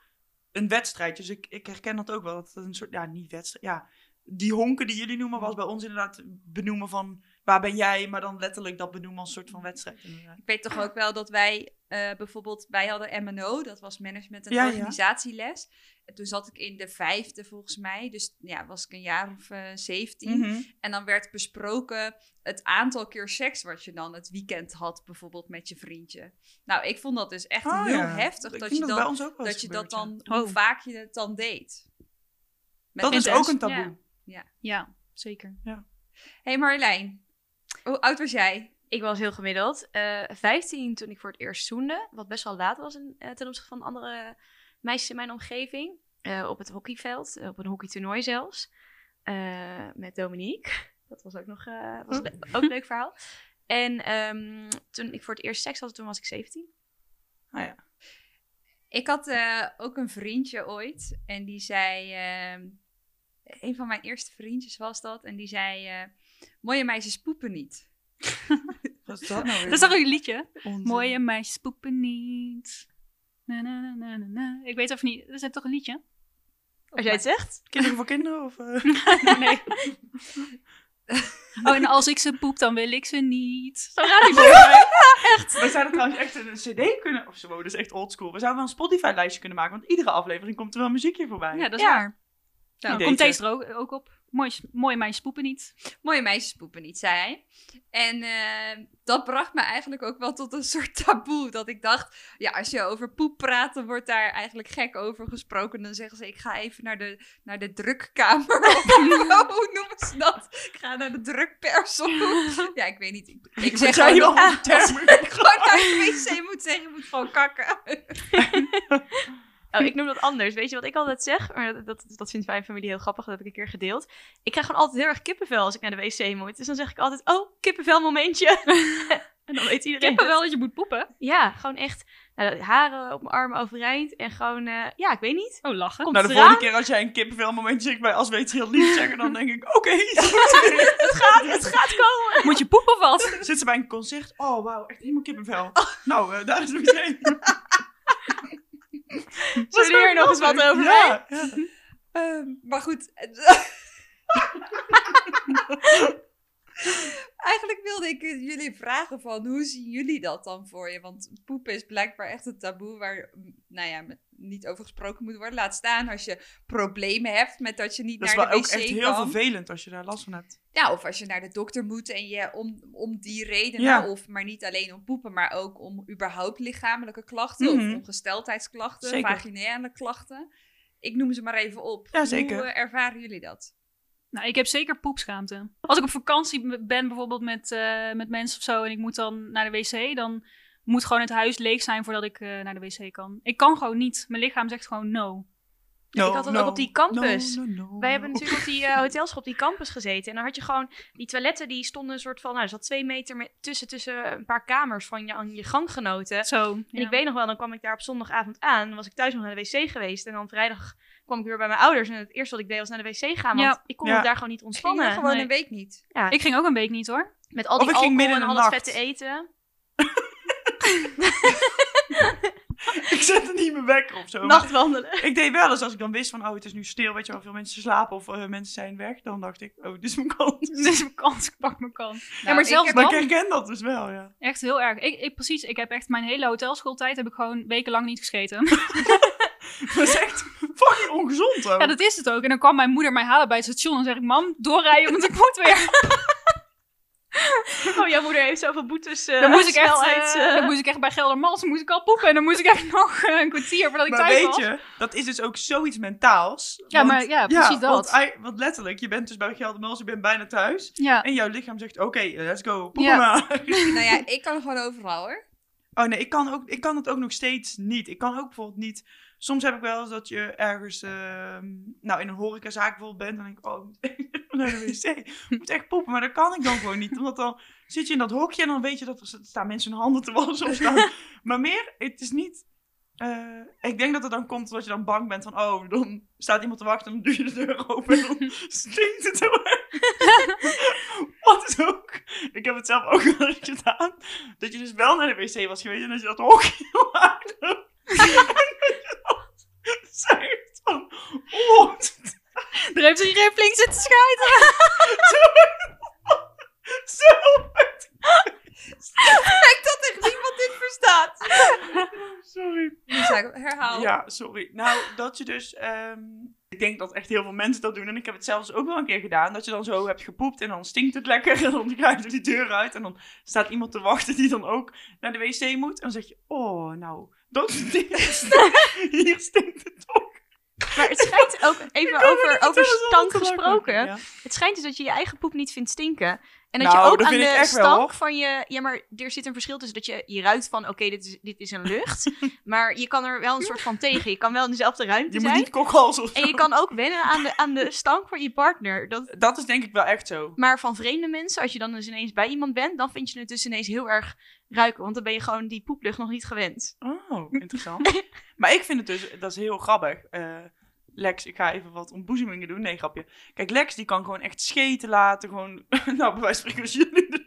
een wedstrijd. Dus ik, ik herken dat ook wel. Dat het een soort, ja, niet wedstrijd. Ja, die honken die jullie noemen, was bij ons inderdaad benoemen van waar ben jij, maar dan letterlijk dat benoemen als soort van wedstrijd. Inderdaad. Ik weet toch ook wel dat wij eh, bijvoorbeeld, wij hadden MNO, dat was management en Ja, ja. organisatieles. En toen zat ik in de vijfde volgens mij, dus ja, was ik een jaar of eh 17. Mhm. En dan werd besproken het aantal keer seks wat je dan het weekend had, bijvoorbeeld met je vriendje. Nou, ik vond dat dus echt Oh, heel ja. heftig Ik dat je, bij dan, ons ook wel dat, je dat dan, ja. hoe Oh. vaak je het dan deed. Met Dat is ook een taboe. Ja. Ja, zeker. hey Marjolein, hoe oud was jij? Ik was heel gemiddeld. Eh 15 toen ik voor het eerst zoende. Wat best wel laat was in, eh, ten opzichte van andere meisjes in mijn omgeving. Eh, op het hockeyveld, op een hockeytoernooi zelfs. Met Dominique. Dat was ook nog was le- ook een leuk verhaal. En ehm, toen ik voor het eerst seks had, toen was ik 17. Ah, ja. Ik had ook een vriendje ooit. En die zei... ehm, een van mijn eerste vriendjes was dat. En die zei... mooie meisjes poepen niet. [LAUGHS] Wat is dat nou weer? Dat is toch een liedje? Onzin. Mooie meisjes poepen niet. Na, na, na, na, na. Ik weet even niet. Dat is toch een liedje? Als jij het zegt. Kinderen voor kinderen? Of, eh? [LAUGHS] nee. Oh, en als ik ze poep, dan wil ik ze niet. Zo gaat die We zouden trouwens echt een cd kunnen... Of zo, dat is echt oldschool. We zouden wel een Spotify-lijstje kunnen maken. Want iedere aflevering komt er wel muziekje voorbij. Ja, dat is Ja. waar. Nou, komt deze er ook, ook op. Mooi, mooie meisjes poepen niet. Mooie meisjes poepen niet, zei hij. En eh, dat bracht me eigenlijk ook wel tot een [LAUGHS] soort taboe. Dat ik dacht, ja, als je over poep praat, dan wordt daar eigenlijk gek over gesproken. Dan zeggen ze, ik ga even naar de, naar de drukkamer. [LAUGHS] [LAUGHS] Hoe noemen ze dat? Ik ga naar de drukpers. Ja, ik weet niet. Ik, ik zeg gewoon ik gewoon naar de wc moet zeggen, je moet gewoon kakken. Oh, ik noem dat anders. Weet je wat ik altijd zeg? Maar dat, dat, dat vindt mijn familie heel grappig. Dat heb ik een keer gedeeld. Ik krijg gewoon altijd heel erg kippenvel als ik naar de wc moet. Dus dan zeg ik altijd, oh, kippenvel momentje. [LAUGHS] en dan weet iedereen wel dat je moet poepen. Ja, gewoon echt nou, haren op mijn armen overeind. En gewoon, eh, ja, ik weet niet. Oh, lachen. Komt Nou, de volgende keer als jij een kippenvel momentje zegt bij als we iets heel lief zeggen, dan denk ik, oké. [LAUGHS] Het gaat, het gaat komen. Moet je poepen of wat? Zit ze bij een concert? Oh, wauw, echt helemaal kippenvel. Nou, eh, daar is het meteen. [LAUGHS] [LAUGHS] Zullen we hier nog eens wat over Ja, ja. Ehm, maar goed. [LAUGHS] [LAUGHS] [LAUGHS] Eigenlijk wilde ik jullie vragen van hoe zien jullie dat dan voor je? Want poepen is blijkbaar echt een taboe waar nou ja, niet over gesproken moet worden. Laat staan als je problemen hebt met dat je niet Dat is naar wel de ook wc echt heel kan. vervelend als je daar last van hebt. Ja, of als je naar de dokter moet en je om, om die redenen, Ja. of maar niet alleen om poepen, maar ook om überhaupt lichamelijke klachten Mhm. of ongesteldheidsklachten, Zeker. vaginale klachten. Ik noem ze maar even op. Ja, zeker. Hoe eh, ervaren jullie dat? Nou, ik heb zeker poepschaamte. Als ik op vakantie ben, bijvoorbeeld met, eh, met mensen of zo, en ik moet dan naar de wc, dan moet gewoon het huis leeg zijn voordat ik eh, naar de wc kan. Ik kan gewoon niet. Mijn lichaam zegt gewoon no. No, ik had dat no, ook op die campus. no, no, no, Wij hebben natuurlijk op die eh hotelschool op die campus gezeten. En dan had je gewoon, die toiletten die stonden een soort van, nou er zat twee meter me- tussen, tussen een paar kamers van je, aan je ganggenoten. Zo. En ja. ik weet nog wel, dan kwam ik daar op zondagavond aan. Dan was ik thuis nog naar de wc geweest. En dan vrijdag kwam ik weer bij mijn ouders. En het eerste wat ik deed was naar de wc gaan. Want Ja. ik kon Ja. me daar gewoon niet Ging je ontspannen. gewoon nee. een week niet. Ja, Ik ging ook een week niet hoor. met al die ik ging alcohol en al nacht. vette eten. [LAUGHS] Ik zette niet mijn wekker of zo. Nachtwandelen. Ik deed wel eens als ik dan wist van, oh, het is nu stil, weet je wel, veel mensen slapen of eh, mensen zijn weg. Dan dacht ik, oh, dit is mijn kans. [LAUGHS] Dit is mijn kans, ik pak mijn kans. ja, maar ik zelfs Maar ik dan, herken dat dus wel, ja. echt heel erg. Ik, ik, precies, ik heb echt mijn hele hotelschooltijd heb ik gewoon wekenlang niet gescheten. [LAUGHS] [LAUGHS] Dat is echt fucking ongezond, hoor. ja, dat is het ook. En dan kwam mijn moeder mij halen bij het station en zeg ik, mam, doorrijden, want ik moet weer. [LAUGHS] Oh, jouw moeder heeft zoveel boetes. eh, Dan moest ik echt, eh, eh. dan moest ik echt bij Geldermals, moest ik al poepen. En dan moest ik echt [LAUGHS] nog een kwartier voordat ik maar thuis weet was. je, dat is dus ook zoiets mentaals. Ja, Want- maar ja, precies dat. Want, letterlijk, je bent dus bij Geldermals, je bent bijna thuis. Ja, En jouw lichaam zegt, oké, let's go, poepen Ja. maar. nou ja, ik kan gewoon overal hoor. Oh nee, ik kan, ook, ik kan het ook nog steeds niet. Ik kan ook bijvoorbeeld niet... Soms heb ik wel eens dat je ergens... ehm, nou, in een horecazaak bijvoorbeeld bent. En dan denk ik, oh, [LAUGHS] ik moet naar de wc. Ik moet echt poepen. Maar dat kan ik dan gewoon niet. Omdat dan zit je in dat hokje en dan weet je dat er staan mensen hun handen te wassen of staan. [LAUGHS] maar meer, het is niet... eh, ik denk dat het dan komt omdat je dan bang bent van... Oh, dan staat iemand te wachten en dan doe je de deur open. En dan [LAUGHS] stinkt het erg. Wat is ook... Ik heb het zelf ook wel eens gedaan. Dat je dus wel naar de wc was geweest en dat je dat hokje maakte. Zegt van... Oh, er heeft iedereen flink zitten schijten. zo. Ik dat echt niemand dit verstaat. Sorry. Herhaal. Ja, sorry. Nou, dat je dus... ehm, ik denk dat echt heel veel mensen dat doen. En ik heb het zelfs ook wel een keer gedaan. Dat je dan zo hebt gepoept en dan stinkt het lekker. [LAUGHS] En dan ga je er die deur uit. En dan staat iemand te wachten die dan ook naar de wc moet. En dan zeg je, oh, nou, dat [LAUGHS] stinkt. Hier stinkt het toch. Maar het schijnt ook, even over, niet over stank gesproken. Ja. Het schijnt dus dat je je eigen poep niet vindt stinken. En dat Nou, je ook dat aan de wel, stank van je... Ja, maar er zit een verschil tussen dat je, je ruikt van... Oké, dit, is, dit is een lucht. [LAUGHS] maar je kan er wel een soort van tegen. Je kan wel in dezelfde ruimte Je moet zijn. niet kokhals of zo. En je kan ook wennen aan de, aan de stank van je partner. Dat, Dat is denk ik wel echt zo. maar van vreemde mensen, als je dan dus ineens bij iemand bent... dan vind je het dus ineens heel erg ruiken. Want dan ben je gewoon die poeplucht nog niet gewend. Oh, [LAUGHS] interessant. maar ik vind het dus, dat is heel grappig. Eh, Lex, ik ga even wat ontboezemingen doen. Nee, grapje. Kijk, Lex die kan gewoon echt scheten laten. Gewoon, [LAUGHS] nou, bij wijze van spreken als jullie.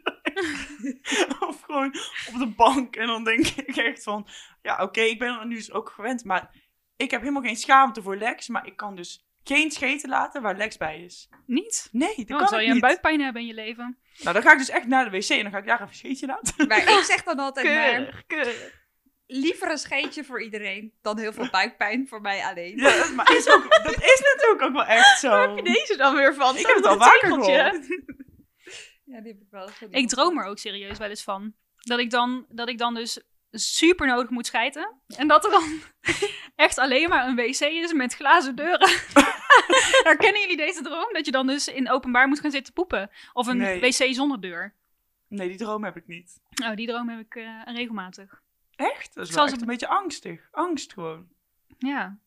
[LAUGHS] Of gewoon op de bank. En dan denk ik echt van, ja, oké, ik ben er nu dus ook gewend. Maar ik heb helemaal geen schaamte voor Lex. Maar ik kan dus geen scheten laten waar Lex bij is. Niet? Nee, dat Oh, kan dan zou ik je een niet. buikpijn hebben in je leven. Nou, dan ga ik dus echt naar de wc en dan ga ik daar even een scheetje laten. [LAUGHS] Maar ik zeg dan altijd maar, Keurig, keurig. liever een scheetje voor iedereen dan heel veel buikpijn voor mij alleen. Ja, dat- maar is ook, dat is natuurlijk ook wel echt zo. Waar heb je deze dan weer van? Ik heb het al Een vaker tegeltje. gehoord. [LAUGHS] Ja, die heb ik wel gedaan. Ik droom er ook serieus wel eens van. Dat ik dan, dat ik dan dus super nodig moet schijten. En dat er dan [LAUGHS] echt alleen maar een wc is met glazen deuren. [LAUGHS] Herkennen jullie deze droom? Dat je dan dus in openbaar moet gaan zitten poepen. Of een Nee. wc zonder deur. Nee, die droom heb ik niet. Nou, die droom heb ik eh, regelmatig. Echt? Dat is Ik wel een beetje angstig. Angst gewoon. Ja.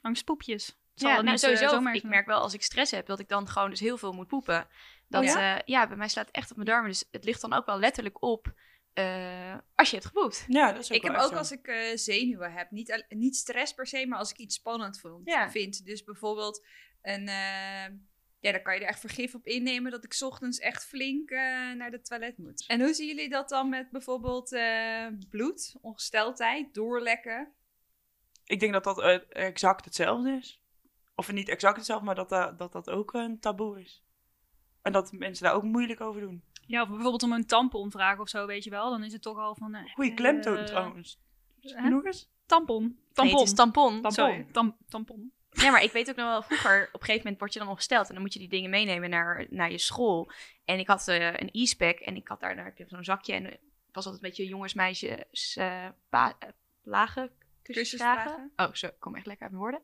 Angstpoepjes. Het zal Ja, nou, niet, eh, sowieso. zomaar ik merk wel als ik stress heb dat ik dan gewoon dus heel veel moet poepen. Dat, Oh ja? ja, bij mij slaat het echt op mijn darmen. Dus het ligt dan ook wel letterlijk op eh, als je hebt gepoept. Ja, dat is ook Ik heb ook zo. als ik eh, zenuwen heb, niet, niet stress per se, maar als ik iets spannend vond, Ja. vind. Dus bijvoorbeeld een, eh, ja, dan kan je er echt vergif op innemen dat ik 's ochtends echt flink eh, naar de toilet moet. En hoe zien jullie dat dan met bijvoorbeeld eh, bloed, ongesteldheid, doorlekken? Ik denk dat dat exact hetzelfde is. Of niet exact hetzelfde, maar dat dat, dat dat ook een taboe is. En dat mensen daar ook moeilijk over doen. Ja, of bijvoorbeeld om een tampon vragen of zo, weet je wel. Dan is het toch al van... eh, Goeie klemtoon eh, trouwens. hè? Nog eens? Tampon. Nee, Tampon. het is tampon. Tampon. Sorry, tam- tampon. Ja, maar ik weet ook nog wel, vroeger op een gegeven moment word je dan ongesteld. En dan moet je die dingen meenemen naar, naar je school. En ik had eh, een e-spec en ik had daar, daar heb je zo'n zakje. En het was altijd een beetje jongens, meisjes, eh pa- eh, plagen, kusjesvragen. Kusjesvragen. Oh, zo, ik kom echt lekker uit mijn woorden.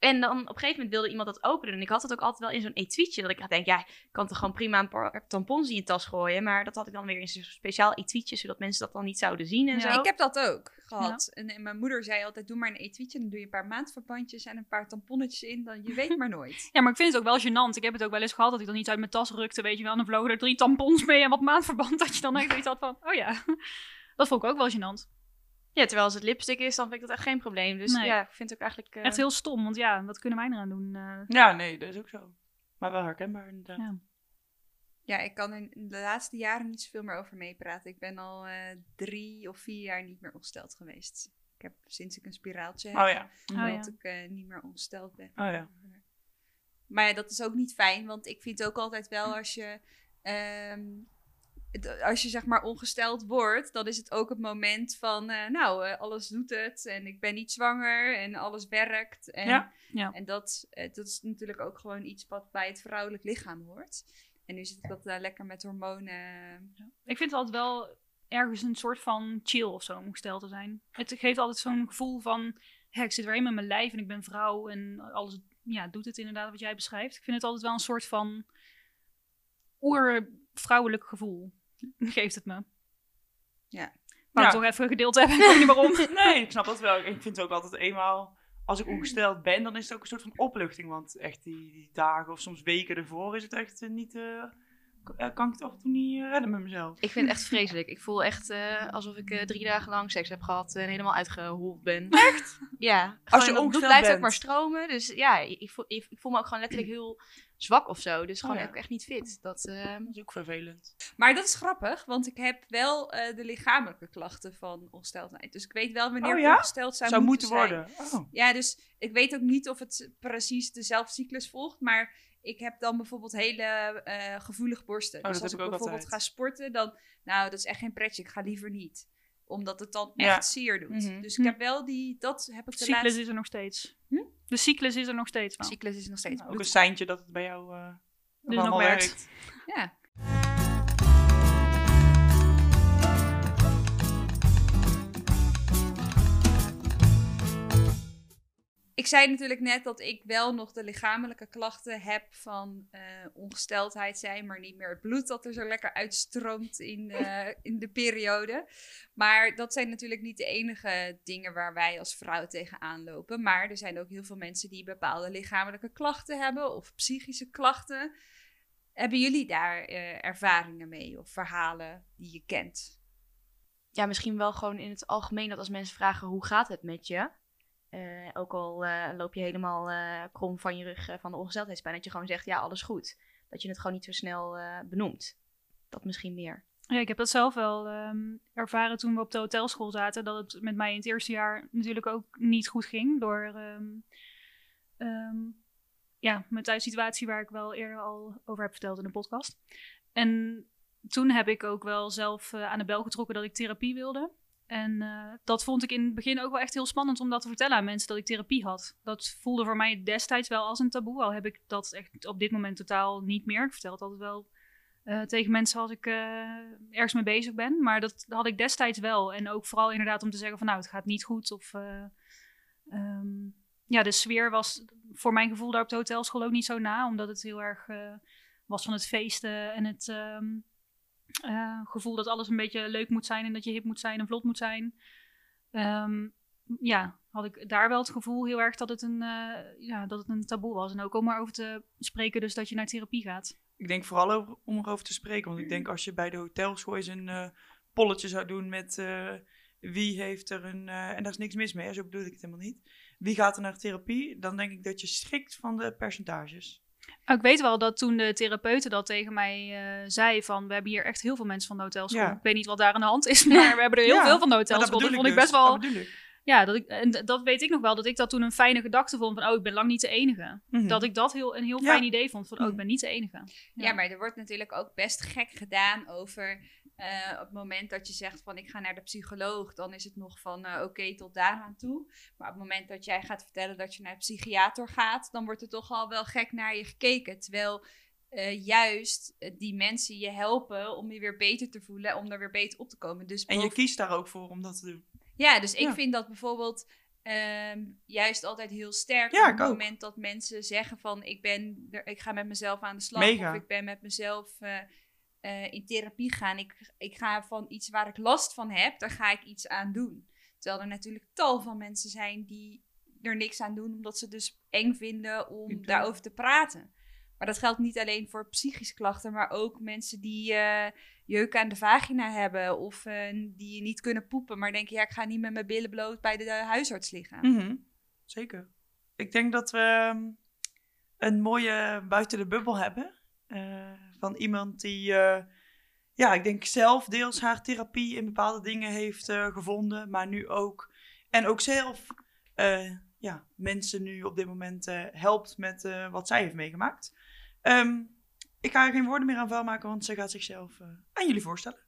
En dan op een gegeven moment wilde iemand dat openen. En ik had het ook altijd wel in zo'n etuietje. Dat ik denk, ja, ik kan toch gewoon prima een paar tampons in je tas gooien. Maar dat had ik dan weer in zo'n speciaal etuietje. Zodat mensen dat dan niet zouden zien en Ja. zo. Ik heb dat ook gehad. En, en mijn moeder zei altijd, doe maar een etuietje, dan doe je een paar maandverbandjes en een paar tamponnetjes in, dan je weet maar nooit. [LAUGHS] Ja, maar ik vind het ook wel gênant. Ik heb het ook wel eens gehad dat ik dan iets uit mijn tas rukte, weet je wel. En dan vlogen er drie tampons mee en wat maandverband. [LAUGHS] Dat je dan echt iets had van, oh ja. [LAUGHS] Dat vond ik ook wel gênant. Ja, terwijl als het lipstick is, dan vind ik dat echt geen probleem. Dus Nee. ja, ik vind het ook eigenlijk... eh, Echt heel stom, want ja, wat kunnen wij eraan doen? eh? Ja, nee, dat is ook zo. Maar wel herkenbaar inderdaad. Ja. Ja, ik kan er in de laatste jaren niet zoveel meer over meepraten. Ik ben al eh, drie of vier jaar niet meer ongesteld geweest. Ik heb sinds ik een spiraaltje heb, Oh ja. Oh ja. dat ik eh, niet meer ongesteld ben. Oh ja. Maar ja, dat is ook niet fijn, want ik vind ook altijd wel als je, ehm, als je zeg maar ongesteld wordt, dan is het ook het moment van, eh, nou, eh, alles doet het en ik ben niet zwanger en alles werkt. En, Ja. Ja. en dat, eh, dat is natuurlijk ook gewoon iets wat bij het vrouwelijk lichaam hoort. En nu zit ik dat eh, lekker met hormonen. Ik vind het altijd wel ergens een soort van chill of zo om ongesteld te zijn. Het geeft altijd zo'n gevoel van, ik zit weer in mijn lijf en ik ben vrouw en alles ja, doet het inderdaad wat jij beschrijft. Ik vind het altijd wel een soort van oer-vrouwelijk gevoel. Geeft het me. Ja. Maar Ja. ik toch even gedeeld hebben, ik weet niet waarom. [LAUGHS] Nee, ik snap dat wel. Ik vind het ook altijd eenmaal, als ik ongesteld ben, dan is het ook een soort van opluchting. Want echt die, die dagen of soms weken ervoor is het echt eh, niet, eh, kan ik het af en toe niet eh, redden met mezelf. Ik vind het echt vreselijk. Ik voel echt eh, alsof ik eh, drie dagen lang seks heb gehad en helemaal uitgehold ben. [LAUGHS] Echt? Ja. Als je bloed blijft ook maar stromen. Dus ja, ik voel, ik, ik voel me ook gewoon letterlijk heel zwak of zo. Dus gewoon Oh ja. ook echt niet fit. Dat, eh, Dat is ook vervelend. Maar dat is grappig, want ik heb wel eh, de lichamelijke klachten van ongesteldheid. Dus ik weet wel wanneer Oh ik ja? ongesteld zou, Zou moeten, worden. Oh. Ja, dus ik weet ook niet of het precies dezelfde cyclus volgt, maar ik heb dan bijvoorbeeld hele eh, gevoelige borsten. dat dus als ik bijvoorbeeld altijd. ga sporten, dan, nou, dat is echt geen pretje. Ik ga liever niet, omdat het dan Ja. echt zeer doet. Mhm. Dus ik heb wel die, dat heb ik De de cyclus laatste is er nog steeds. Hm? De cyclus is er nog steeds wel. cyclus is nog steeds Nou, ook een seintje dat het bij jou Dus allemaal nog werkt. Ja. Ik zei natuurlijk net dat ik wel nog de lichamelijke klachten heb van eh, ongesteldheid zijn, maar niet meer het bloed dat er zo lekker uitstroomt in, eh, [LAUGHS] in de periode. Maar dat zijn natuurlijk niet de enige dingen waar wij als vrouw tegenaan lopen. Maar er zijn ook heel veel mensen die bepaalde lichamelijke klachten hebben of psychische klachten. Hebben jullie daar eh, ervaringen mee of verhalen die je kent? ja, misschien wel gewoon in het algemeen dat als mensen vragen hoe gaat het met je, eh, ook al eh, loop je helemaal eh, krom van je rug van de ongesteldheidspijn, dat je gewoon zegt ja, alles goed. Dat je het gewoon niet zo snel benoemt. Dat misschien meer. Ja, ik heb dat zelf wel ehm, ervaren toen we op de hotelschool zaten. Dat het met mij in het eerste jaar natuurlijk ook niet goed ging. Door ehm, ehm, ja, mijn thuissituatie waar ik wel eerder al over heb verteld in de podcast. En toen heb ik ook wel zelf aan de bel getrokken dat ik therapie wilde. En eh, dat vond ik in het begin ook wel echt heel spannend om dat te vertellen aan mensen dat ik therapie had. Dat voelde voor mij destijds wel als een taboe. Al heb ik dat echt op dit moment totaal niet meer. Ik vertel het altijd wel eh, tegen mensen als ik eh, ergens mee bezig ben. Maar dat had ik destijds wel. En ook vooral inderdaad om te zeggen van nou, het gaat niet goed. Of eh, ehm, ja, de sfeer was voor mijn gevoel daar op de hotelschool ook niet zo na. Omdat het heel erg was van het feesten en het ehm, eh, gevoel dat alles een beetje leuk moet zijn. En dat je hip moet zijn en vlot moet zijn. Ehm, ja, had ik daar wel het gevoel heel erg dat het een, eh, ja, dat het een taboe was. En ook om erover te spreken, dus dat je naar therapie gaat. Ik denk vooral over, om erover te spreken. Want ik denk als je bij de hotelschool eens een eh, polletje zou doen met wie heeft er een... en daar is niks mis mee, zo bedoel ik het helemaal niet. Wie gaat er naar therapie? Dan denk ik dat je schrikt van de percentages. Oh, Ik weet wel dat toen de therapeute dat tegen mij eh, zei van... we hebben hier echt heel veel mensen van de hotelschool. Ja. Ik weet niet wat daar aan de hand is, [LAUGHS] maar we hebben er heel Ja, veel van de dat hotelschool. Dat vond ik dus, best wel... dat. Ja, dat ik, en dat weet ik nog wel, dat ik dat toen een fijne gedachte vond van... oh, ik ben lang niet de enige. Mhm. Dat ik dat heel, een heel Ja. fijn idee vond van... oh, ik Mhm. ben niet de enige. Ja. maar er wordt natuurlijk ook best gek gedaan over eh, op het moment dat je zegt van ik ga naar de psycholoog, dan is het nog van eh, oké tot daaraan toe. Maar op het moment dat jij gaat vertellen dat je naar een psychiater gaat, dan wordt er toch al wel gek naar je gekeken. Terwijl eh, juist die mensen je helpen om je weer beter te voelen, om er weer beter op te komen. Dus En je kiest daar ook voor om dat te doen. ja, dus ik Ja. vind dat bijvoorbeeld ehm, juist altijd heel sterk. Ja, op het ook. moment dat mensen zeggen van ik ben er, ik ga met mezelf aan de slag. Mega. Of ik ben met mezelf eh, in therapie gaan. Ik, ik ga van iets waar ik last van heb, daar ga ik iets aan doen. Terwijl er natuurlijk tal van mensen zijn die er niks aan doen, omdat ze dus eng vinden om daarover te praten. Maar dat geldt niet alleen voor psychische klachten, maar ook mensen die eh, jeuk aan de vagina hebben of eh, die niet kunnen poepen, maar denken, ja, ik ga niet met mijn billen bloot bij de, de huisarts liggen. Mhm, Zeker. Ik denk dat we ehm, een mooie buiten de bubbel hebben. Van iemand die, eh, ja, ik denk zelf deels haar therapie in bepaalde dingen heeft eh, gevonden. Maar nu ook, en ook zelf, eh, ja, mensen nu op dit moment helpt met wat zij heeft meegemaakt. Ehm, ik ga er geen woorden meer aan vuil maken, want ze gaat zichzelf aan jullie voorstellen.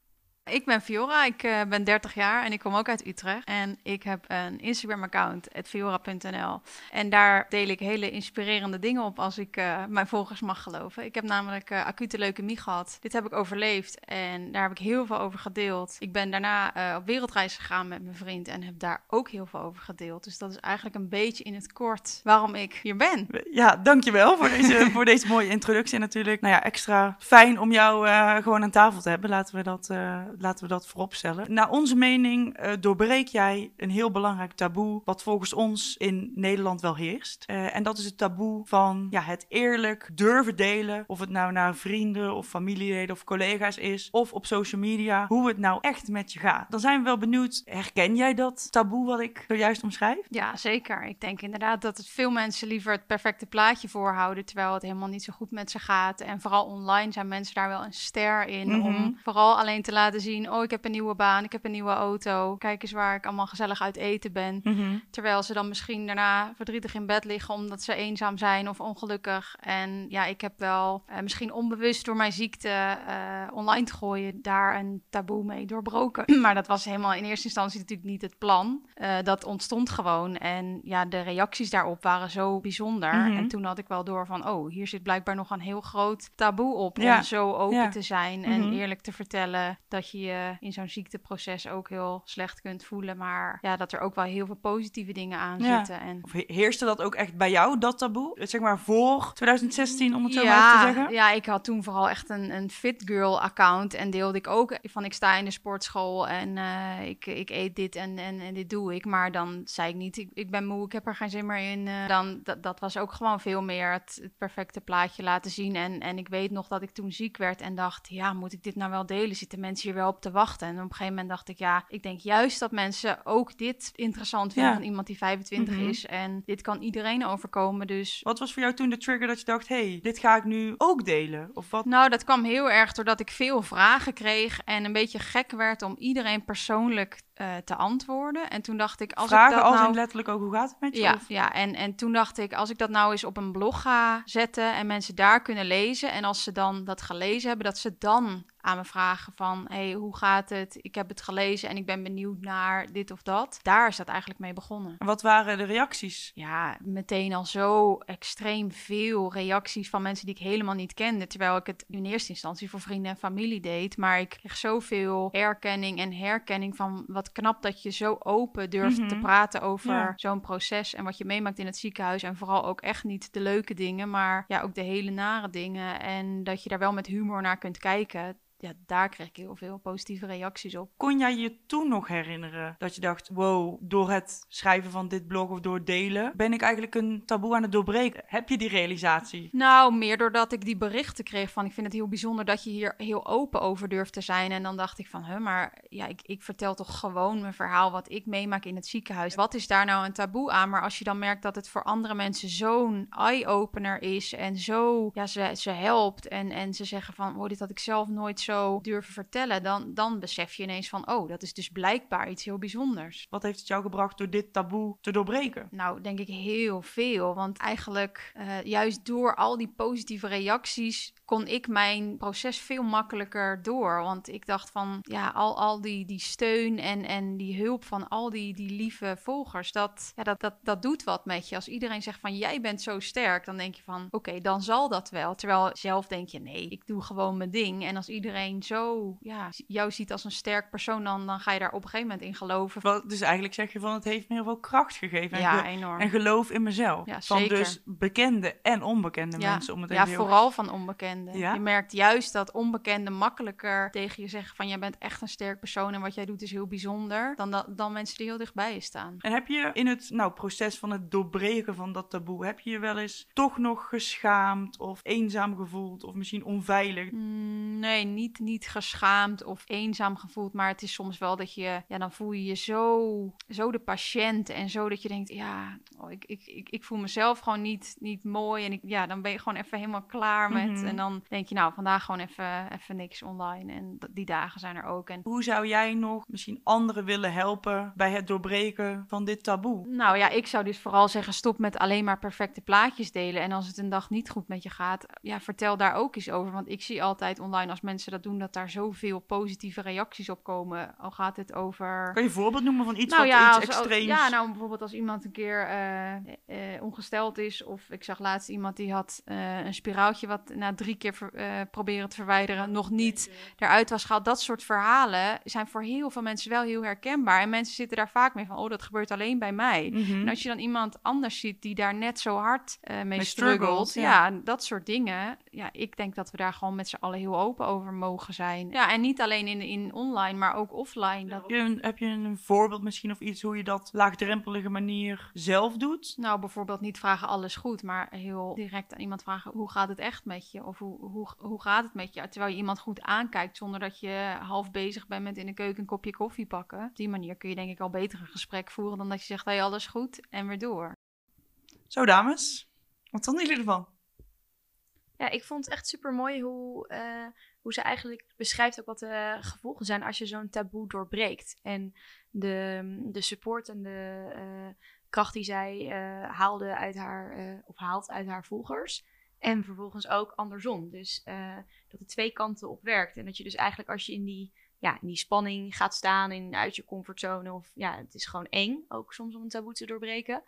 Ik ben Fiora, ik eh, ben 30 jaar en ik kom ook uit Utrecht. En ik heb een Instagram-account, fiora.nl. En daar deel ik hele inspirerende dingen op als ik eh, mijn volgers mag geloven. Ik heb namelijk eh, acute leukemie gehad. Dit heb ik overleefd en daar heb ik heel veel over gedeeld. Ik ben daarna op wereldreis gegaan met mijn vriend en heb daar ook heel veel over gedeeld. Dus dat is eigenlijk een beetje in het kort waarom ik hier ben. Ja, dankjewel voor deze, [LAUGHS] voor deze mooie introductie. En natuurlijk, nou ja, extra fijn om jou gewoon aan tafel te hebben. Laten we dat, laten we dat vooropstellen. Naar onze mening eh, doorbreek jij een heel belangrijk taboe, wat volgens ons in Nederland wel heerst. Eh, en dat is het taboe van ja, het eerlijk durven delen. Of het nou naar vrienden of familieleden of collega's is, of op social media, hoe het nou echt met je gaat. Dan zijn we wel benieuwd, herken jij dat taboe wat ik zojuist omschrijf? Ja, zeker. Ik denk inderdaad dat het veel mensen liever het perfecte plaatje voorhouden, terwijl het helemaal niet zo goed met ze gaat. En vooral online zijn mensen daar wel een ster in Mhm. om vooral alleen te laten zien, oh, ik heb een nieuwe baan, ik heb een nieuwe auto, kijk eens waar ik allemaal gezellig uit eten ben. Terwijl ze dan misschien daarna verdrietig in bed liggen omdat ze eenzaam zijn of ongelukkig. En ja, ik heb wel eh, misschien onbewust door mijn ziekte eh, online te gooien daar een taboe mee doorbroken. [CLEARS THROAT] maar dat was helemaal in eerste instantie natuurlijk niet het plan. Eh, dat ontstond gewoon. En ja, de reacties daarop waren zo bijzonder. Mhm. En toen had ik wel door van, oh, hier zit blijkbaar nog een heel groot taboe op Ja. om zo open Ja. te zijn Mhm. en eerlijk te vertellen dat je je in zo'n ziekteproces ook heel slecht kunt voelen. Maar ja, dat er ook wel heel veel positieve dingen aan Ja. zitten. En Of he- heerste dat ook echt bij jou, dat taboe? Zeg maar voor 2016, om het zo maar ja, te zeggen? Ja, ik had toen vooral echt een, een fit girl account en deelde ik ook van ik sta in de sportschool en eh, ik, ik eet dit en, en, en dit doe ik. Maar dan zei ik niet, ik, ik ben moe, ik heb er geen zin meer in. eh. dan, dat, dat was ook gewoon veel meer het, het perfecte plaatje laten zien. En, en ik weet nog dat ik toen ziek werd en dacht, ja, moet ik dit nou wel delen? Zitten mensen hier wel op te wachten? En op een gegeven moment dacht ik, ja, ik denk juist dat mensen ook dit interessant vinden Ja. van iemand die 25 Mhm. is. En dit kan iedereen overkomen, dus... Wat was voor jou toen de trigger dat je dacht, hey, dit ga ik nu ook delen? Of wat? Nou, dat kwam heel erg doordat ik veel vragen kreeg en een beetje gek werd om iedereen persoonlijk eh, te antwoorden. En toen dacht ik, als Vragen ik dat als nou... letterlijk ook, hoe gaat het met je? Ja, Of- ja en, en toen dacht ik, als ik dat nou eens op een blog ga zetten en mensen daar kunnen lezen. En als ze dan dat gelezen hebben, dat ze dan aan me vragen van, hey, hoe gaat het? Ik heb het gelezen en ik ben benieuwd naar dit of dat. Daar is dat eigenlijk mee begonnen. En wat waren de reacties? Ja, meteen al zo extreem veel reacties van mensen die ik helemaal niet kende. Terwijl ik het in eerste instantie voor vrienden en familie deed. Maar ik kreeg zoveel erkenning en herkenning van wat knap dat je zo open durft Mhm. te praten over Ja. zo'n proces. En wat je meemaakt in het ziekenhuis. En vooral ook echt niet de leuke dingen, maar ja, ook de hele nare dingen. En dat je daar wel met humor naar kunt kijken. Ja, daar kreeg ik heel veel positieve reacties op. Kon jij je toen nog herinneren dat je dacht, wow, door het schrijven van dit blog of door delen, ben ik eigenlijk een taboe aan het doorbreken? Heb je die realisatie? Nou, meer doordat ik die berichten kreeg van... ik vind het heel bijzonder dat je hier heel open over durft te zijn. En dan dacht ik van, hè, maar ja, ik, ik vertel toch gewoon mijn verhaal... wat ik meemaak in het ziekenhuis. Wat is daar nou een taboe aan? Maar als je dan merkt dat het voor andere mensen zo'n eye-opener is... en zo, ja, ze, ze helpt en, en ze zeggen van... oh, dit had ik zelf nooit zo durven vertellen... Dan, dan besef je ineens van, oh, dat is dus blijkbaar iets heel bijzonders. Wat heeft het jou gebracht door dit taboe te doorbreken? Nou, denk ik heel veel. Want eigenlijk, eh, juist door al die positieve reacties, kon ik mijn proces veel makkelijker door. Want ik dacht van, ja, al, al die, die steun en, en die hulp van al die, die lieve volgers, dat, ja, dat, dat, dat doet wat met je. Als iedereen zegt van, jij bent zo sterk, dan denk je van, oké, dan zal dat wel. Terwijl zelf denk je, nee, ik doe gewoon mijn ding. En als iedereen zo, ja, jou ziet als een sterk persoon, dan, dan ga je daar op een gegeven moment in geloven. Wat, dus eigenlijk zeg je van, het heeft me heel veel kracht gegeven. En, Ja, enorm. en geloof in mezelf. Ja, van zeker. dus bekende en onbekende Ja, mensen. Om het ja heel- vooral van onbekenden. Ja? Je merkt juist dat onbekenden makkelijker tegen je zeggen van... jij bent echt een sterk persoon en wat jij doet is heel bijzonder... dan, dat, dan mensen die heel dichtbij je staan. En heb je in het nou, proces van het doorbreken van dat taboe, heb je je wel eens toch nog geschaamd of eenzaam gevoeld of misschien onveilig? Mm, nee, niet, niet geschaamd of eenzaam gevoeld... maar het is soms wel dat je... ja, dan voel je je zo, zo de patiënt en zo dat je denkt... ja, oh, ik, ik, ik, ik voel mezelf gewoon niet, niet mooi... en ik, ja, dan ben je gewoon even helemaal klaar met... Mhm. en dan denk je nou, vandaag gewoon even, even niks online... en die dagen zijn er ook. En Hoe zou jij nog misschien anderen willen helpen bij het doorbreken van dit taboe? Nou ja, ik zou dus vooral zeggen: stop met alleen maar perfecte plaatjes delen. En als het een dag niet goed met je gaat, ja, vertel daar ook eens over. Want ik zie altijd online als mensen dat doen, dat daar zoveel positieve reacties op komen. Al gaat het over. Kan je een voorbeeld noemen van iets Nou wat ja, iets als, extreems? ja, nou bijvoorbeeld als iemand een keer eh, eh, ongesteld is. Of ik zag laatst iemand die had eh, een spiraaltje wat na drie keer ver- proberen te verwijderen nog niet eruit was gehaald. Dat soort verhalen zijn voor heel veel mensen wel heel herkenbaar. En mensen zitten daar vaak mee van, oh, dat gebeurt alleen bij mij. Mhm. En als je dan iemand anders ziet die daar net zo hard mee struggelt, ja. ja. dat soort dingen. Ja, ik denk dat we daar gewoon met z'n allen heel open over mogen zijn. Ja, en niet alleen in, in online, maar ook offline. Dat, Heb je, een, heb je een voorbeeld misschien of iets hoe je dat laagdrempelige manier zelf doet? nou, bijvoorbeeld niet vragen alles goed, maar heel direct aan iemand vragen hoe gaat het echt met je? Of hoe, hoe, hoe gaat het met je? Terwijl je iemand goed aankijkt zonder dat je half bezig bent met in de keuken een kopje koffie pakken. Op die manier kun je denk ik al beter een gesprek voeren dan dat je zegt, hey, alles goed en weer door. Zo dames, wat vonden jullie ervan? Ja, ik vond het echt super mooi hoe, eh, hoe ze eigenlijk beschrijft ook wat de gevolgen zijn als je zo'n taboe doorbreekt. En de, de support en de eh, kracht die zij eh, haalde uit haar, eh, of haalt uit haar volgers. En vervolgens ook andersom. Dus dat het twee kanten op werkt. En dat je dus eigenlijk als je in die, ja, in die spanning gaat staan, in, uit je comfortzone, of ja, het is gewoon eng, ook soms om een taboe te doorbreken.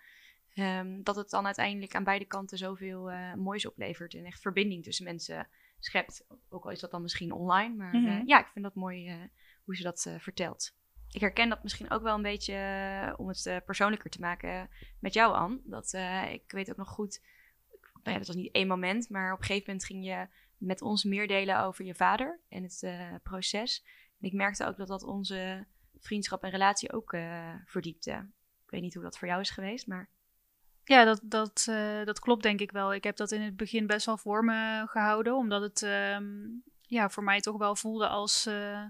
Ehm, dat het dan uiteindelijk aan beide kanten zoveel moois oplevert en echt verbinding tussen mensen schept. Ook al is dat dan misschien online. Maar Mhm. eh, ja, ik vind dat mooi eh, hoe ze dat eh, vertelt. Ik herken dat misschien ook wel een beetje om het persoonlijker te maken met jou, Anne. Dat, ik weet ook nog goed, nou ja, dat was niet één moment, maar op een gegeven moment ging je met ons meer delen over je vader en het proces. En ik merkte ook dat dat onze vriendschap en relatie ook verdiepte. Ik weet niet hoe dat voor jou is geweest, maar Ja, dat, dat, eh, dat klopt denk ik wel. Ik heb dat in het begin best wel voor me gehouden, omdat het ehm, ja, voor mij toch wel voelde als, eh,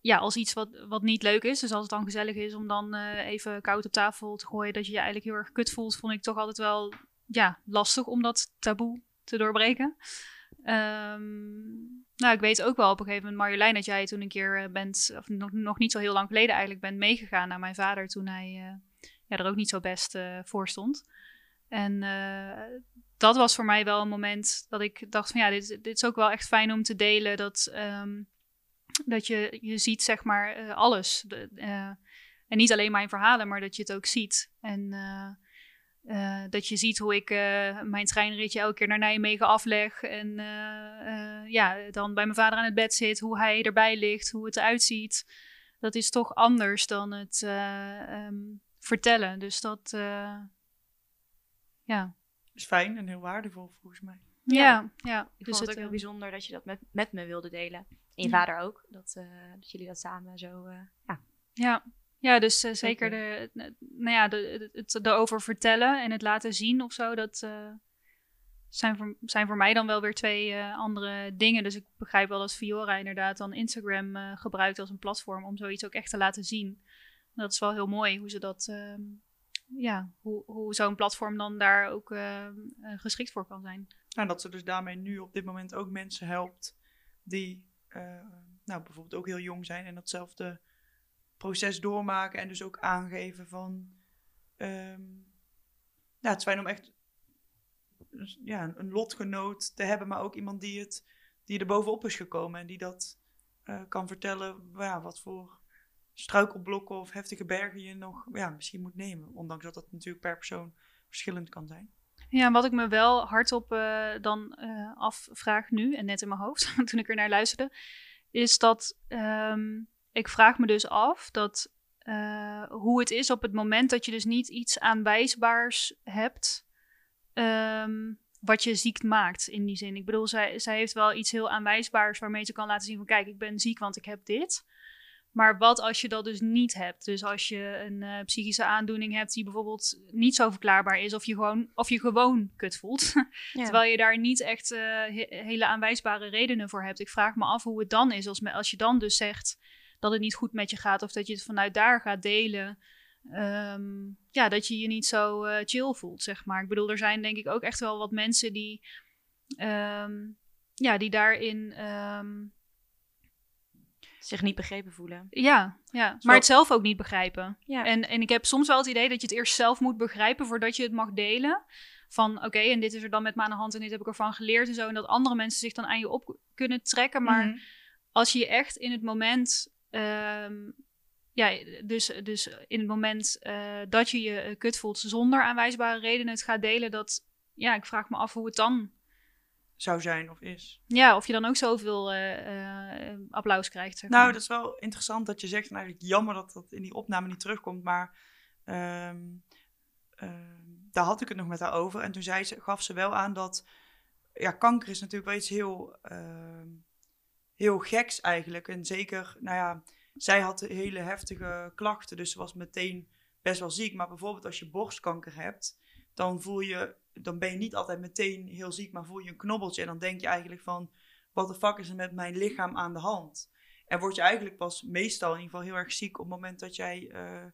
ja, als iets wat, wat niet leuk is. Dus als het dan gezellig is om dan eh, even koud op tafel te gooien, dat je je eigenlijk heel erg kut voelt, vond ik toch altijd wel ja, lastig om dat taboe te doorbreken. Ehm, nou, ik weet ook wel op een gegeven moment, Marjolein, dat jij toen een keer bent, of nog, nog niet zo heel lang geleden eigenlijk, bent meegegaan naar mijn vader toen hij ja, er ook niet zo best eh, voor stond. En eh, dat was voor mij wel een moment dat ik dacht van ja, dit, dit is ook wel echt fijn om te delen. Dat, ehm, dat je, je ziet zeg maar eh, alles. En niet alleen mijn verhalen, maar dat je het ook ziet. En dat je ziet hoe ik mijn treinritje elke keer naar Nijmegen afleg. En ja, dan bij mijn vader aan het bed zit, hoe hij erbij ligt, hoe het eruit ziet. Dat is toch anders dan het eh, ehm, vertellen. Dus dat, eh, ja. is fijn en heel waardevol volgens mij. Ja, ja. ik dus vond het ook eh, heel bijzonder dat je dat met, met me wilde delen. En je Ja. vader ook, dat, eh, dat jullie dat samen zo... eh, ja. Ja, ja dus eh, zeker Zeker. de, nou ja, de, het erover vertellen en het laten zien of zo, dat eh, zijn, voor, zijn voor mij dan wel weer twee eh, andere dingen. Dus ik begrijp wel dat Fiora inderdaad dan Instagram eh, gebruikt als een platform om zoiets ook echt te laten zien. Dat is wel heel mooi hoe ze dat, ehm, ja, hoe, hoe zo'n platform dan daar ook eh, eh, geschikt voor kan zijn. Nou, dat ze dus daarmee nu op dit moment ook mensen helpt die eh, nou, bijvoorbeeld ook heel jong zijn en datzelfde proces doormaken en dus ook aangeven van ehm, ja, het fijn om echt dus, ja, een- lotgenoot te hebben, maar ook iemand die, het, die er bovenop is gekomen en die dat kan vertellen ja, wat voor struikelblokken of heftige bergen je nog ja, misschien moet nemen. Ondanks dat dat natuurlijk per persoon verschillend kan zijn. Ja, wat ik me wel hardop eh, dan eh, afvraag nu, en net in mijn hoofd, [LAUGHS] toen ik er naar luisterde, is dat ehm, ik vraag me dus af dat eh, hoe het is op het moment dat je dus niet iets aanwijsbaars hebt ehm, wat je ziek maakt in die zin. Ik bedoel, zij, zij heeft wel iets heel aanwijsbaars waarmee ze kan laten zien van kijk, ik ben ziek, want ik heb dit. Maar wat als je dat dus niet hebt? Dus als je een eh, psychische aandoening hebt die bijvoorbeeld niet zo verklaarbaar is, of je gewoon, of je gewoon kut voelt. [LAUGHS] Terwijl je daar niet echt eh, he- hele aanwijsbare redenen voor hebt. Ik vraag me af hoe het dan is als, als je dan dus zegt dat het niet goed met je gaat, of dat je het vanuit daar gaat delen. Ehm, ja, dat je je niet zo eh, chill voelt, zeg maar. Ik bedoel, er zijn denk ik ook echt wel wat mensen die, ehm, ja, die daarin. ehm, Zich niet begrepen voelen. ja, ja, maar het zelf ook niet begrijpen. Ja. En, en ik heb soms wel het idee dat je het eerst zelf moet begrijpen voordat je het mag delen. Van oké, en dit is er dan met me aan de hand en dit heb ik ervan geleerd en zo. En dat andere mensen zich dan aan je op kunnen trekken. Maar Mhm. als je je echt in het moment. ehm, ja, dus, dus in het moment eh, dat je je eh, kut voelt zonder aanwijsbare redenen het gaat delen. Dat, ja, ik vraag me af hoe het dan. Zou zijn of is. Ja, of je dan ook zoveel eh, applaus krijgt. Zeg Nou, dat is wel interessant dat je zegt, en eigenlijk jammer dat dat in die opname niet terugkomt, maar ehm, ehm, daar had ik het nog met haar over. En toen zei ze, gaf ze wel aan dat, ja, kanker is natuurlijk wel iets heel, ehm, heel geks eigenlijk. En zeker, nou ja, zij had hele heftige klachten, dus ze was meteen best wel ziek. Maar bijvoorbeeld als je borstkanker hebt, dan voel je, dan ben je niet altijd meteen heel ziek, maar voel je een knobbeltje. En dan denk je eigenlijk van, wat de fuck is er met mijn lichaam aan de hand? En word je eigenlijk pas meestal in ieder geval heel erg ziek op het moment dat jij eh,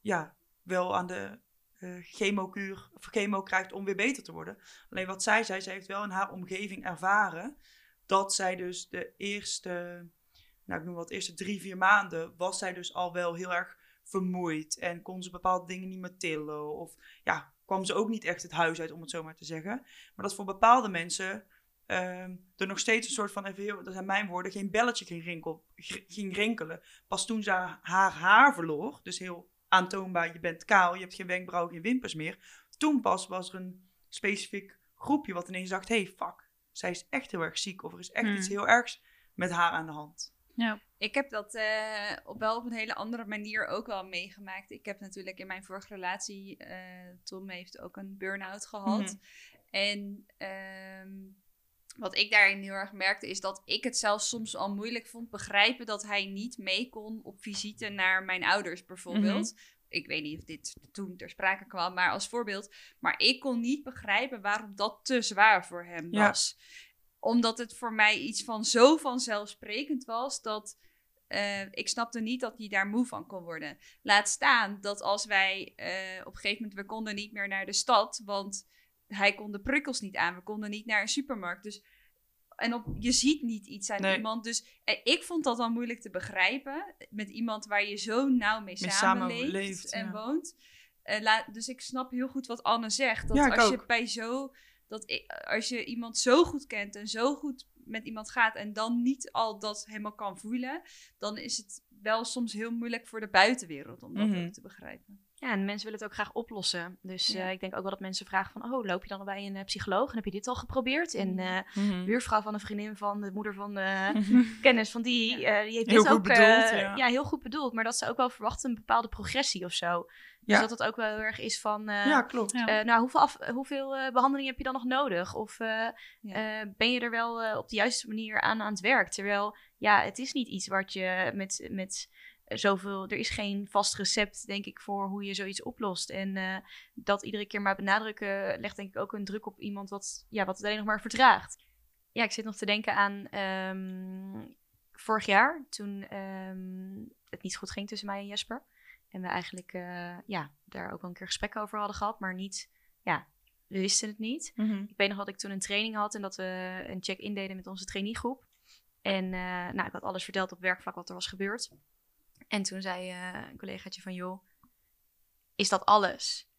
ja, wel aan de eh chemokuur of chemo krijgt om weer beter te worden. Alleen wat zij zei, zij heeft wel in haar omgeving ervaren dat zij dus de eerste, nou ik noem wat, eerste drie, vier maanden was zij dus al wel heel erg vermoeid en kon ze bepaalde dingen niet meer tillen of ja, kwam ze ook niet echt het huis uit om het zo maar te zeggen. Maar dat voor bepaalde mensen ehm, er nog steeds een soort van, even heel, dat zijn mijn woorden, geen belletje ging, rinkel, ging rinkelen. Pas toen ze haar haar verloor, dus heel aantoonbaar, je bent kaal, je hebt geen wenkbrauwen, geen wimpers meer. Toen pas was er een specifiek groepje wat ineens dacht, hey fuck, zij is echt heel erg ziek of er is echt Hmm. iets heel ergs met haar aan de hand. Ik heb dat eh, op wel op een hele andere manier ook wel meegemaakt. Ik heb natuurlijk in mijn vorige relatie, eh, Tom heeft ook een burn-out gehad. Mhm. En ehm, wat ik daarin heel erg merkte, is dat ik het zelfs soms al moeilijk vond begrijpen dat hij niet mee kon op visite naar mijn ouders bijvoorbeeld. Ik weet niet of dit toen ter sprake kwam, maar als voorbeeld. Maar ik kon niet begrijpen waarom dat te zwaar voor hem Ja. was. Omdat het voor mij iets van zo vanzelfsprekend was dat eh, ik snapte niet dat hij daar moe van kon worden. Laat staan dat als wij eh, op een gegeven moment, we konden niet meer naar de stad, want hij kon de prikkels niet aan. We konden niet naar een supermarkt. Dus, en op, je ziet niet iets aan Nee. iemand. Dus eh, ik vond dat dan moeilijk te begrijpen. Met iemand waar je zo nauw mee, Mee samenleeft en ja. woont. La- dus ik snap heel goed wat Anne zegt. Dat Ja, als je bij zo. Dat ik, als je iemand zo goed kent en zo goed met iemand gaat en dan niet al dat helemaal kan voelen, dan is het wel soms heel moeilijk voor de buitenwereld om dat Mhm. ook te begrijpen. Ja, en mensen willen het ook graag oplossen. Dus Ja. eh, ik denk ook wel dat mensen vragen van... oh, loop je dan al bij een eh, psycholoog en heb je dit al geprobeerd? En Mhm. buurvrouw van een vriendin van de moeder van de Mhm. [LAUGHS] kennis van die... die heeft Heel dit ook bedoeld, ja. heel goed bedoeld. Maar dat ze ook wel verwachten een bepaalde progressie of zo. Dus dat het ook wel heel erg is van... Ja, klopt. Nou, hoeveel, af, hoeveel eh, behandelingen heb je dan nog nodig? Of ben je er wel op de juiste manier aan aan het werk? Terwijl, ja, het is niet iets wat je met, met zoveel... Er is geen vast recept, denk ik, voor hoe je zoiets oplost. En eh, dat iedere keer maar benadrukken... legt denk ik ook een druk op iemand wat, ja, wat het alleen nog maar vertraagt. Ja, ik zit nog te denken aan ehm, vorig jaar... toen ehm, het niet goed ging tussen mij en Jesper... En we eigenlijk eh, ja, daar ook wel een keer gesprekken over hadden gehad, maar niet, ja, we wisten het niet. Mhm. Ik weet nog dat ik toen een training had en dat we een check-in deden met onze traineegroep. En eh, nou, ik had alles verteld op werkvlak wat er was gebeurd. En toen zei eh, een collegaatje van, joh, is dat alles?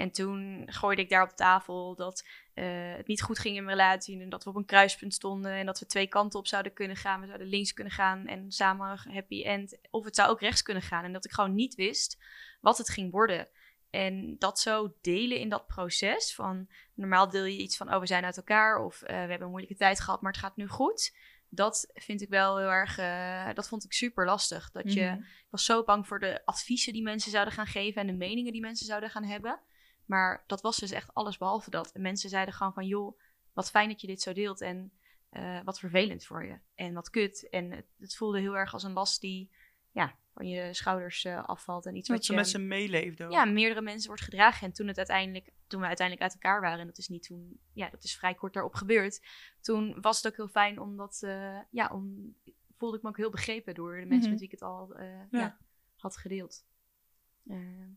En toen gooide ik daar op tafel dat eh, het niet goed ging in mijn relatie. En dat we op een kruispunt stonden. En dat we twee kanten op zouden kunnen gaan. We zouden links kunnen gaan en samen happy end. Of het zou ook rechts kunnen gaan. En dat ik gewoon niet wist wat het ging worden. En dat zo delen in dat proces. Van normaal deel je iets van, oh we zijn uit elkaar. Of eh, we hebben een moeilijke tijd gehad, maar het gaat nu goed. Dat vind ik wel heel erg, eh, dat vond ik super lastig. Dat je, Mhm. ik was zo bang voor de adviezen die mensen zouden gaan geven en de meningen die mensen zouden gaan hebben. Maar dat was dus echt alles behalve dat. En mensen zeiden gewoon van, joh, wat fijn dat je dit zo deelt en eh, wat vervelend voor je. En wat kut. En het, het voelde heel erg als een last die ja, van je schouders eh, afvalt. En iets Dat wat je met ze meeleefden. ook. ja, meerdere mensen wordt gedragen. En toen, het uiteindelijk, toen we uiteindelijk uit elkaar waren, en dat is niet toen, ja, dat is vrij kort daarop gebeurd. Toen was het ook heel fijn, omdat, eh, ja, om, voelde ik me ook heel begrepen door de mensen Mhm. met wie ik het al eh, ja. Ja. had gedeeld.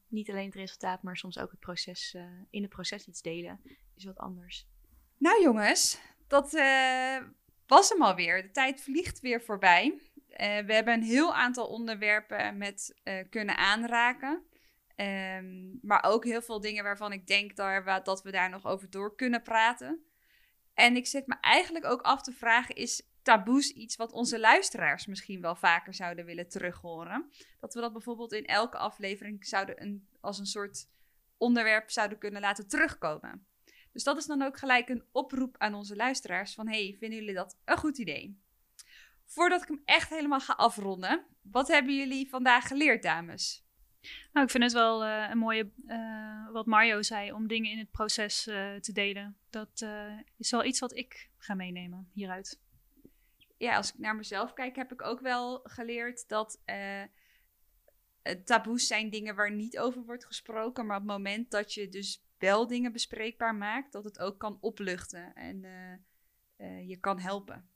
Niet alleen het resultaat, maar soms ook het proces, in het proces iets delen, is wat anders. Nou jongens, dat was hem alweer. De tijd vliegt weer voorbij. Eh, we hebben een heel aantal onderwerpen met eh, kunnen aanraken. Ehm, maar ook heel veel dingen waarvan ik denk dat we daar nog over door kunnen praten. En ik zit me eigenlijk ook af te vragen, is taboes iets wat onze luisteraars misschien wel vaker zouden willen terughoren? Dat we dat bijvoorbeeld in elke aflevering zouden een, als een soort onderwerp zouden kunnen laten terugkomen. Dus dat is dan ook gelijk een oproep aan onze luisteraars van hey, vinden jullie dat een goed idee? Voordat ik hem echt helemaal ga afronden, wat hebben jullie vandaag geleerd, dames? Nou, ik vind het wel eh, een mooie, eh, wat Mario zei, om dingen in het proces eh, te delen. Dat is wel iets wat ik ga meenemen hieruit. Ja, als ik naar mezelf kijk, heb ik ook wel geleerd dat taboes zijn dingen waar niet over wordt gesproken. Maar op het moment dat je dus wel dingen bespreekbaar maakt, dat het ook kan opluchten en je kan helpen.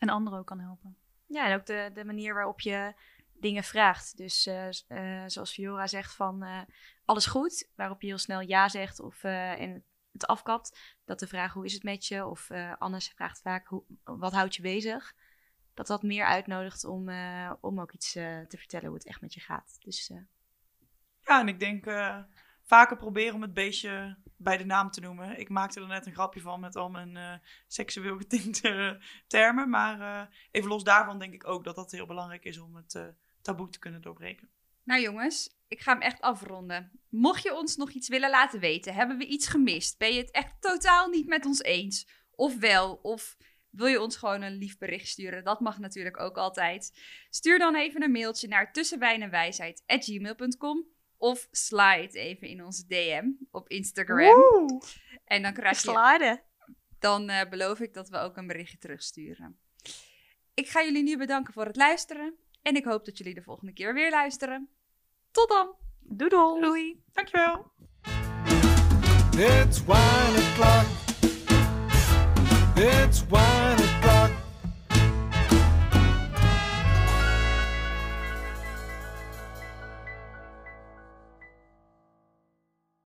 En anderen ook kan helpen. Ja, en ook de, de manier waarop je dingen vraagt. Dus eh, eh, zoals Fiora zegt van eh, alles goed, waarop je heel snel ja zegt of eh, en het afkapt. Dat de vraag hoe is het met je of eh Anne vraagt vaak hoe, wat houdt je bezig. Dat dat meer uitnodigt om, eh, om ook iets eh, te vertellen hoe het echt met je gaat. Dus eh, Ja, en ik denk eh, vaker proberen om het beestje bij de naam te noemen. Ik maakte er net een grapje van met al mijn eh, seksueel getinte eh, termen. Maar eh, even los daarvan denk ik ook dat dat heel belangrijk is om het taboe te kunnen doorbreken. Nou jongens, ik ga hem echt afronden. Mocht je ons nog iets willen laten weten, hebben we iets gemist? Ben je het echt totaal niet met ons eens? of wel, of wil je ons gewoon een lief bericht sturen? Dat mag natuurlijk ook altijd. Stuur dan even een mailtje naar tussenwijnenwijsheid.gmail.com of slide even in onze DM op Instagram. En dan krijg je... Dan eh, beloof ik dat we ook een berichtje terugsturen. Ik ga jullie nu bedanken voor het luisteren. En ik hoop dat jullie de volgende keer weer luisteren. Tot dan. Doedel. Doei. Dankjewel. It's wine o'clock. It's